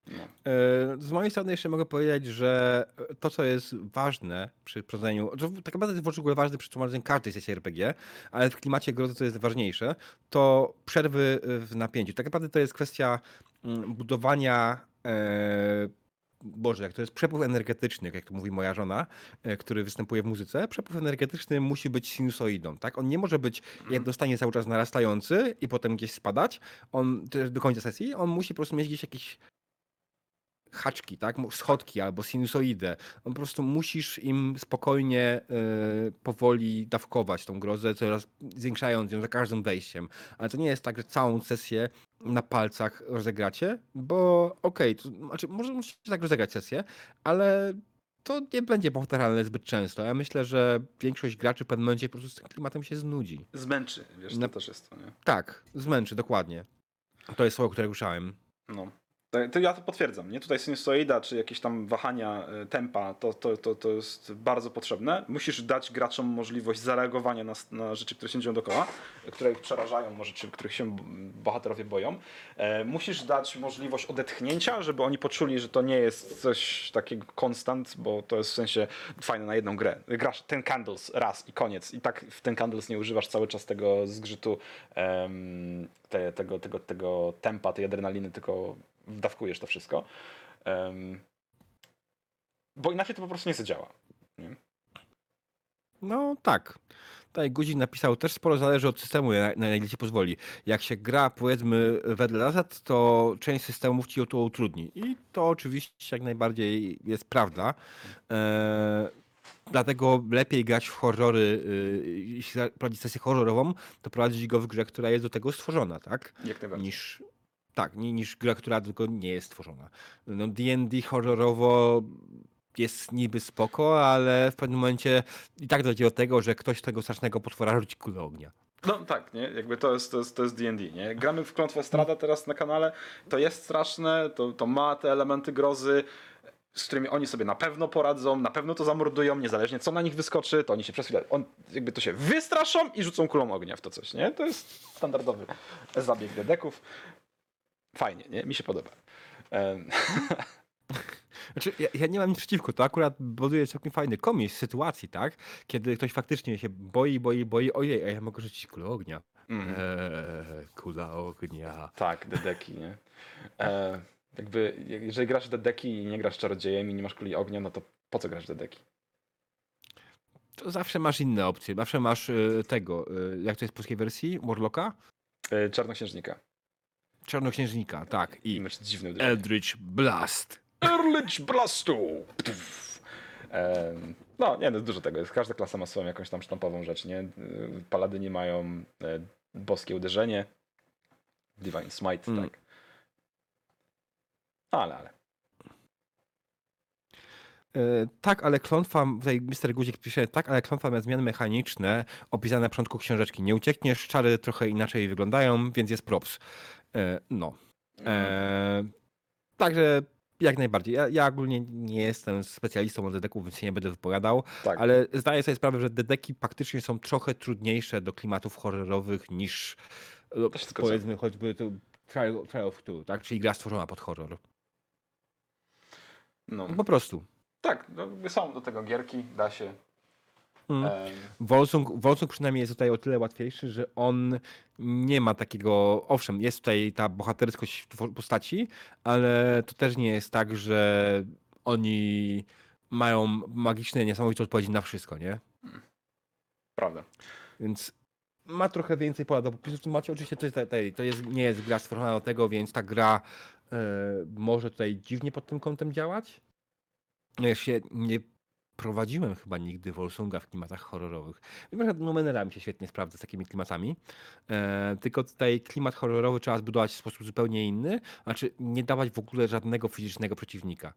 No. E, Z mojej strony jeszcze mogę powiedzieć, że to, co jest ważne przy prowadzeniu, tak naprawdę jest w ogóle ważne przy prowadzeniu każdej sesji RPG, ale w klimacie grozy to jest ważniejsze, to przerwy w napięciu. Tak naprawdę to jest kwestia mm, budowania e, Boże, jak to jest przepływ energetyczny, jak to mówi moja żona, e, który występuje w muzyce, przepływ energetyczny musi być sinusoidą, tak? On nie może być jednostanie cały czas narastający i potem gdzieś spadać, on do końca sesji, on musi po prostu mieć gdzieś jakiś haczki, tak? Schodki albo sinusoidę. Po prostu musisz im spokojnie, e, powoli dawkować tą grozę, coraz zwiększając ją za każdym wejściem. Ale to nie jest tak, że całą sesję na palcach rozegracie, bo okej, to znaczy może musicie tak rozegrać sesję, ale to nie będzie powtarzalne zbyt często. Ja myślę, że większość graczy w pewnym momencie po prostu z tym klimatem się znudzi. Zmęczy, wiesz, to Na- też jest to, nie? Tak, zmęczy, dokładnie. To jest słowo, które ruszałem. No. To- ja to potwierdzam, nie? Tutaj sinusoida, czy jakieś tam wahania e, tempa, to, to, to, to jest bardzo potrzebne. Musisz dać graczom możliwość zareagowania na, na rzeczy, które się dzieją dookoła, które ich przerażają, może czy których się bohaterowie boją. E, musisz dać możliwość odetchnięcia, żeby oni poczuli, że to nie jest coś takiego konstant, bo to jest w sensie fajne na jedną grę. Grasz ten candles raz i koniec. I tak w ten candles nie używasz cały czas tego zgrzytu, te, tego, tego, tego tempa, tej adrenaliny, tylko wdawkujesz to wszystko. Em, bo inaczej to po prostu nie zadziała. Nie? No tak. Tutaj Guzik napisał, też sporo zależy od systemu, na, na ile ci pozwoli. Jak się gra, powiedzmy, wedle zasad, to część systemów ci o to utrudni. I to oczywiście jak najbardziej jest prawda. E, dlatego lepiej grać w horrory, y, jeśli prowadzić sesję horrorową, to prowadzić go w grze, która jest do tego stworzona, tak? Jak najbardziej. niż tak, ni- niż gra, która tylko nie jest stworzona. No D&D horrorowo jest niby spoko, ale w pewnym momencie i tak dojdzie do tego, że ktoś tego strasznego potwora rzuci kulę ognia. No tak, nie? Jakby to jest, to jest, to jest D&D, nie? Gramy w Klątwę Strada teraz na kanale, to jest straszne, to, to ma te elementy grozy, z którymi oni sobie na pewno poradzą, na pewno to zamordują, niezależnie co na nich wyskoczy, to oni się przez chwilę, on, jakby to się wystraszą i rzucą kulą ognia w to coś, nie? To jest standardowy zabieg dedeków. Fajnie, nie? Mi się podoba. [LAUGHS] Znaczy, ja, ja nie mam nic przeciwko, to akurat buduje całkiem fajny komis sytuacji, tak? Kiedy ktoś faktycznie się boi, boi, boi, ojej, a ja mogę rzucić kulę ognia. mm. Eee, kula ognia. Tak, dedeki, nie? [LAUGHS] E, jakby, jak- jeżeli grasz dedeki i nie grasz czarodziejem i nie masz kuli ognia, no to po co grasz dedeki? To zawsze masz inne opcje, zawsze masz y, tego, y, jak to jest w polskiej wersji, Warlocka? E, czarnoksiężnika. Czarnoksiężnika, tak, I masz uderzenie. Eldritch Blast. Earlich Blastu! Em, No, nie, no dużo tego jest. Każda klasa ma swoją jakąś tam sztampową rzecz, nie? Y, Paladyni mają e, boskie uderzenie. Divine Smite, Mm. tak. Ale, ale. E, Tak, ale klątwa, tutaj Mr. Guzik pisze, tak, ale klątwa ma zmiany mechaniczne opisane na początku książeczki. Nie uciekniesz, czary trochę inaczej wyglądają, więc jest props. E, No. E, Także jak najbardziej. Ja, ja ogólnie nie jestem specjalistą od dedeków, więc się nie będę wypowiadał, tak. ale zdaję sobie sprawę, że dedeki faktycznie są trochę trudniejsze do klimatów horrorowych niż zgodzę. powiedzmy choćby to Trial, Trial of Two, tak? Czyli gra stworzona pod horror. No. Po prostu. Tak, no, są do tego gierki, da się. Mm. Wolsung, Wolsung przynajmniej jest tutaj o tyle łatwiejszy, że on nie ma takiego. Owszem, jest tutaj ta bohaterskość w postaci, ale to też nie jest tak, że oni mają magiczne, niesamowite odpowiedzi na wszystko, nie? prawda. Więc ma trochę więcej pola do popisu. Macie oczywiście to, jest, to jest, nie jest gra stworzona do tego, więc ta gra e, może tutaj dziwnie pod tym kątem działać. Ja się nie prowadziłem chyba nigdy Wolsunga w klimatach horrorowych. Wiem, że Numenera mi się świetnie sprawdza z takimi klimatami, e, tylko tutaj klimat horrorowy trzeba zbudować w sposób zupełnie inny, znaczy nie dawać w ogóle żadnego fizycznego przeciwnika.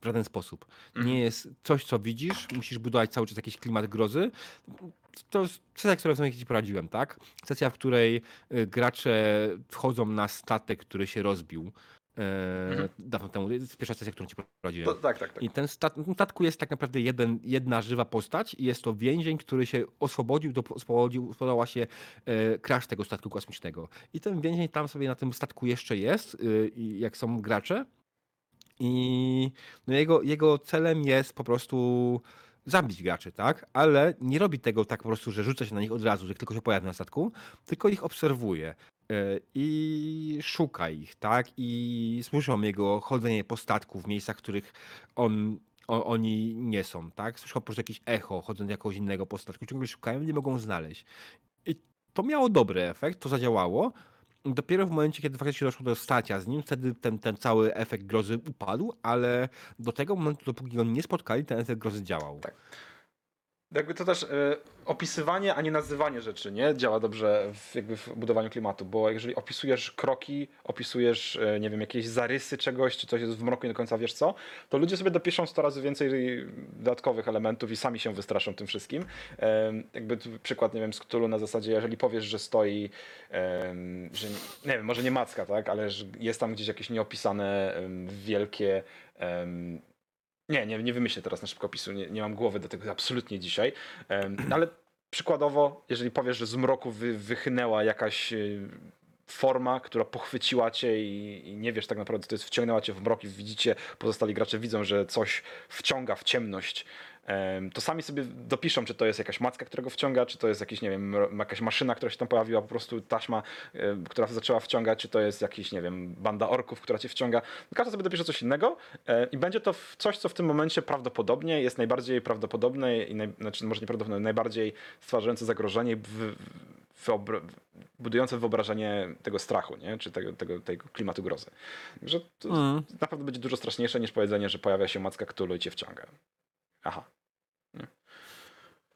W żaden sposób. Mhm. Nie jest coś, co widzisz, musisz budować cały czas jakiś klimat grozy. To jest sesja, którą sobie ci poradziłem, tak? Sesja, w której y, gracze wchodzą na statek, który się rozbił. E, Mhm. Dawno temu. To jest pierwsza sesja, którą ci poradziłem. To, tak, tak, tak. I ten stat, statku jest tak naprawdę jeden, jedna żywa postać i jest to więzień, który się oswobodził, do, oswobodził, spodobała się e, crash tego statku kosmicznego. I ten więzień tam sobie na tym statku jeszcze jest, i jak są gracze. I no jego, jego celem jest po prostu zabić graczy, tak? Ale nie robi tego tak po prostu, że rzuca się na nich od razu, że tylko się pojawi na statku, tylko ich obserwuje e, i szuka ich, tak? I słyszą jego chodzenie po statku w miejscach, w których on, o, oni nie są, tak? Słyszą po prostu jakieś echo, chodząc jakiegoś innego po statku, ciągle szukają, nie mogą znaleźć. I to miało dobry efekt, to zadziałało. Dopiero w momencie, kiedy faktycznie doszło do starcia z nim, wtedy ten, ten cały efekt grozy upadł, ale do tego momentu, dopóki go nie spotkali, ten efekt grozy działał. Tak. Jakby to też e, opisywanie, a nie nazywanie rzeczy, nie? Działa dobrze w, jakby w budowaniu klimatu, bo jeżeli opisujesz kroki, opisujesz, e, nie wiem, jakieś zarysy czegoś, czy coś jest w mroku i do końca wiesz co, to ludzie sobie dopiszą 100 razy więcej dodatkowych elementów i sami się wystraszą tym wszystkim. E, jakby przykład, nie wiem, z Cthulhu na zasadzie, jeżeli powiesz, że stoi, że, nie wiem, może nie macka, tak, ale jest tam gdzieś jakieś nieopisane wielkie nie, nie, nie wymyślę teraz na szybko opisu, nie, nie mam głowy do tego absolutnie dzisiaj, [CLEARS THROAT] ale przykładowo, jeżeli powiesz, że z mroku wy, wychynęła jakaś y, forma, która pochwyciła cię i, i nie wiesz tak naprawdę, to jest, wciągnęła cię w mrok i widzicie, pozostali gracze widzą, że coś wciąga w ciemność, em, to sami sobie dopiszą, czy to jest jakaś macka, którego wciąga, czy to jest jakiś, nie wiem, jakaś maszyna, która się tam pojawiła, po prostu taśma, która zaczęła wciągać, czy to jest jakiś, nie wiem, banda orków, która cię wciąga. Każdy sobie dopisze coś innego i będzie to coś, co w tym momencie prawdopodobnie jest najbardziej prawdopodobne i naj, znaczy może nieprawdopodobne, najbardziej stwarzające zagrożenie, w, wyobra, budujące wyobrażenie tego strachu, nie? czy tego, tego, tego klimatu grozy. Że to Mm. naprawdę będzie dużo straszniejsze niż powiedzenie, że pojawia się macka Cthulhu i cię wciąga. Aha.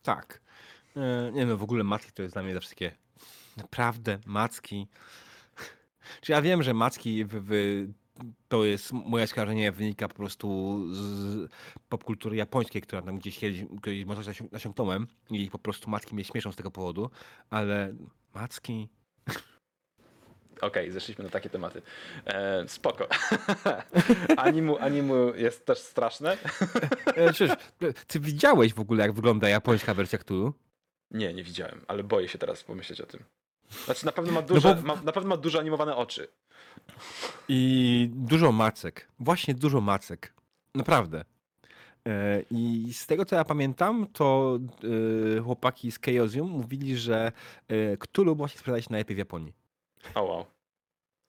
Tak. E, Nie wiem, w ogóle macki to jest dla mnie zawsze takie naprawdę macki. [LAUGHS] Czy ja wiem, że macki w, w, to jest moje skojarzenie wynika po prostu z popkultury japońskiej, która tam gdzieś kiedyś, kiedyś może nasiąknąłem i po prostu macki mnie śmieszą z tego powodu, ale macki... Okej, zeszliśmy na takie tematy. E, spoko. [LAUGHS] animu, animu jest też straszne. E, Przecież, ty widziałeś w ogóle, jak wygląda japońska wersja Cthulhu? Nie, nie widziałem, ale boję się teraz pomyśleć o tym. Znaczy na pewno ma duże, bo- ma, na pewno ma duże animowane oczy. I dużo macek. Właśnie dużo macek. Naprawdę. E, I z tego co ja pamiętam, to e, chłopaki z Chaosium mówili, że e, Cthulhu właśnie sprzedaje się najlepiej w Japonii. O wow.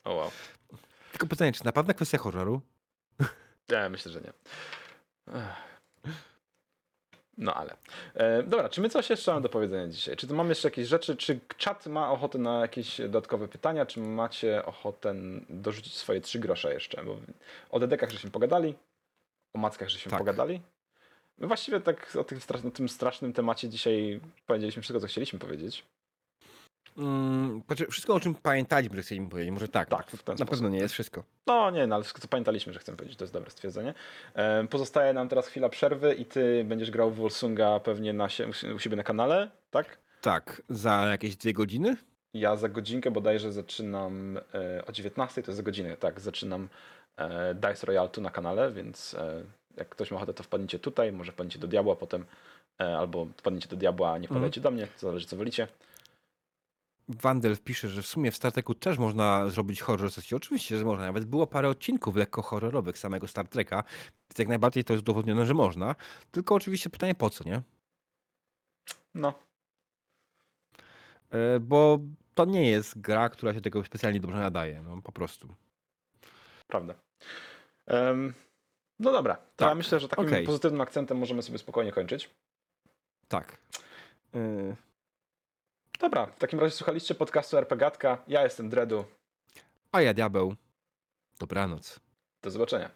O wow. Tylko pytanie, czy naprawdę kwestia horroru? Nie, myślę, że nie. No ale. E, dobra, czy my coś jeszcze mamy do powiedzenia dzisiaj? Czy tu mamy jeszcze jakieś rzeczy? Czy czat ma ochotę na jakieś dodatkowe pytania? Czy macie ochotę dorzucić swoje trzy grosze jeszcze? Bo o dedekach żeśmy pogadali, o mackach żeśmy Tak. pogadali. My właściwie tak o tym, o tym strasznym temacie dzisiaj powiedzieliśmy wszystko, co chcieliśmy powiedzieć. Mm, znaczy, wszystko o czym pamiętaliśmy, że chcieliśmy powiedzieć, może tak. Tak, w ten Na sposób. pewno nie jest wszystko. No nie, no ale wszystko co pamiętaliśmy, że chcemy powiedzieć, to jest dobre stwierdzenie. E, Pozostaje nam teraz chwila przerwy i ty będziesz grał w Wolsunga pewnie na sie, u siebie na kanale, tak? Tak, za jakieś dwie godziny? Ja za godzinkę bodajże zaczynam e, o 19, to jest za godzinę, tak, zaczynam e, Dice Royale tu na kanale, więc e, jak ktoś ma ochotę, to wpadnijcie tutaj, może wpadnijcie do Diabła potem, e, albo wpadnijcie do Diabła, a nie wpadajcie do mnie, to zależy co wolicie. Wandel pisze, że w sumie w Star Treku też można zrobić horror sesję. Oczywiście, że można. Nawet było parę odcinków lekko horrorowych samego Star Treka, więc jak najbardziej to jest udowodnione, że można. Tylko oczywiście pytanie po co, nie? No, E, Bo to nie jest gra, która się tego specjalnie dobrze nadaje, no po prostu. prawda. Em, no dobra, to ja Tak, myślę, że takim okej. pozytywnym akcentem możemy sobie spokojnie kończyć. Tak. E, Dobra, w takim razie słuchaliście podcastu RPGatka, ja jestem Dredu, A ja diabeł. Dobranoc. do zobaczenia.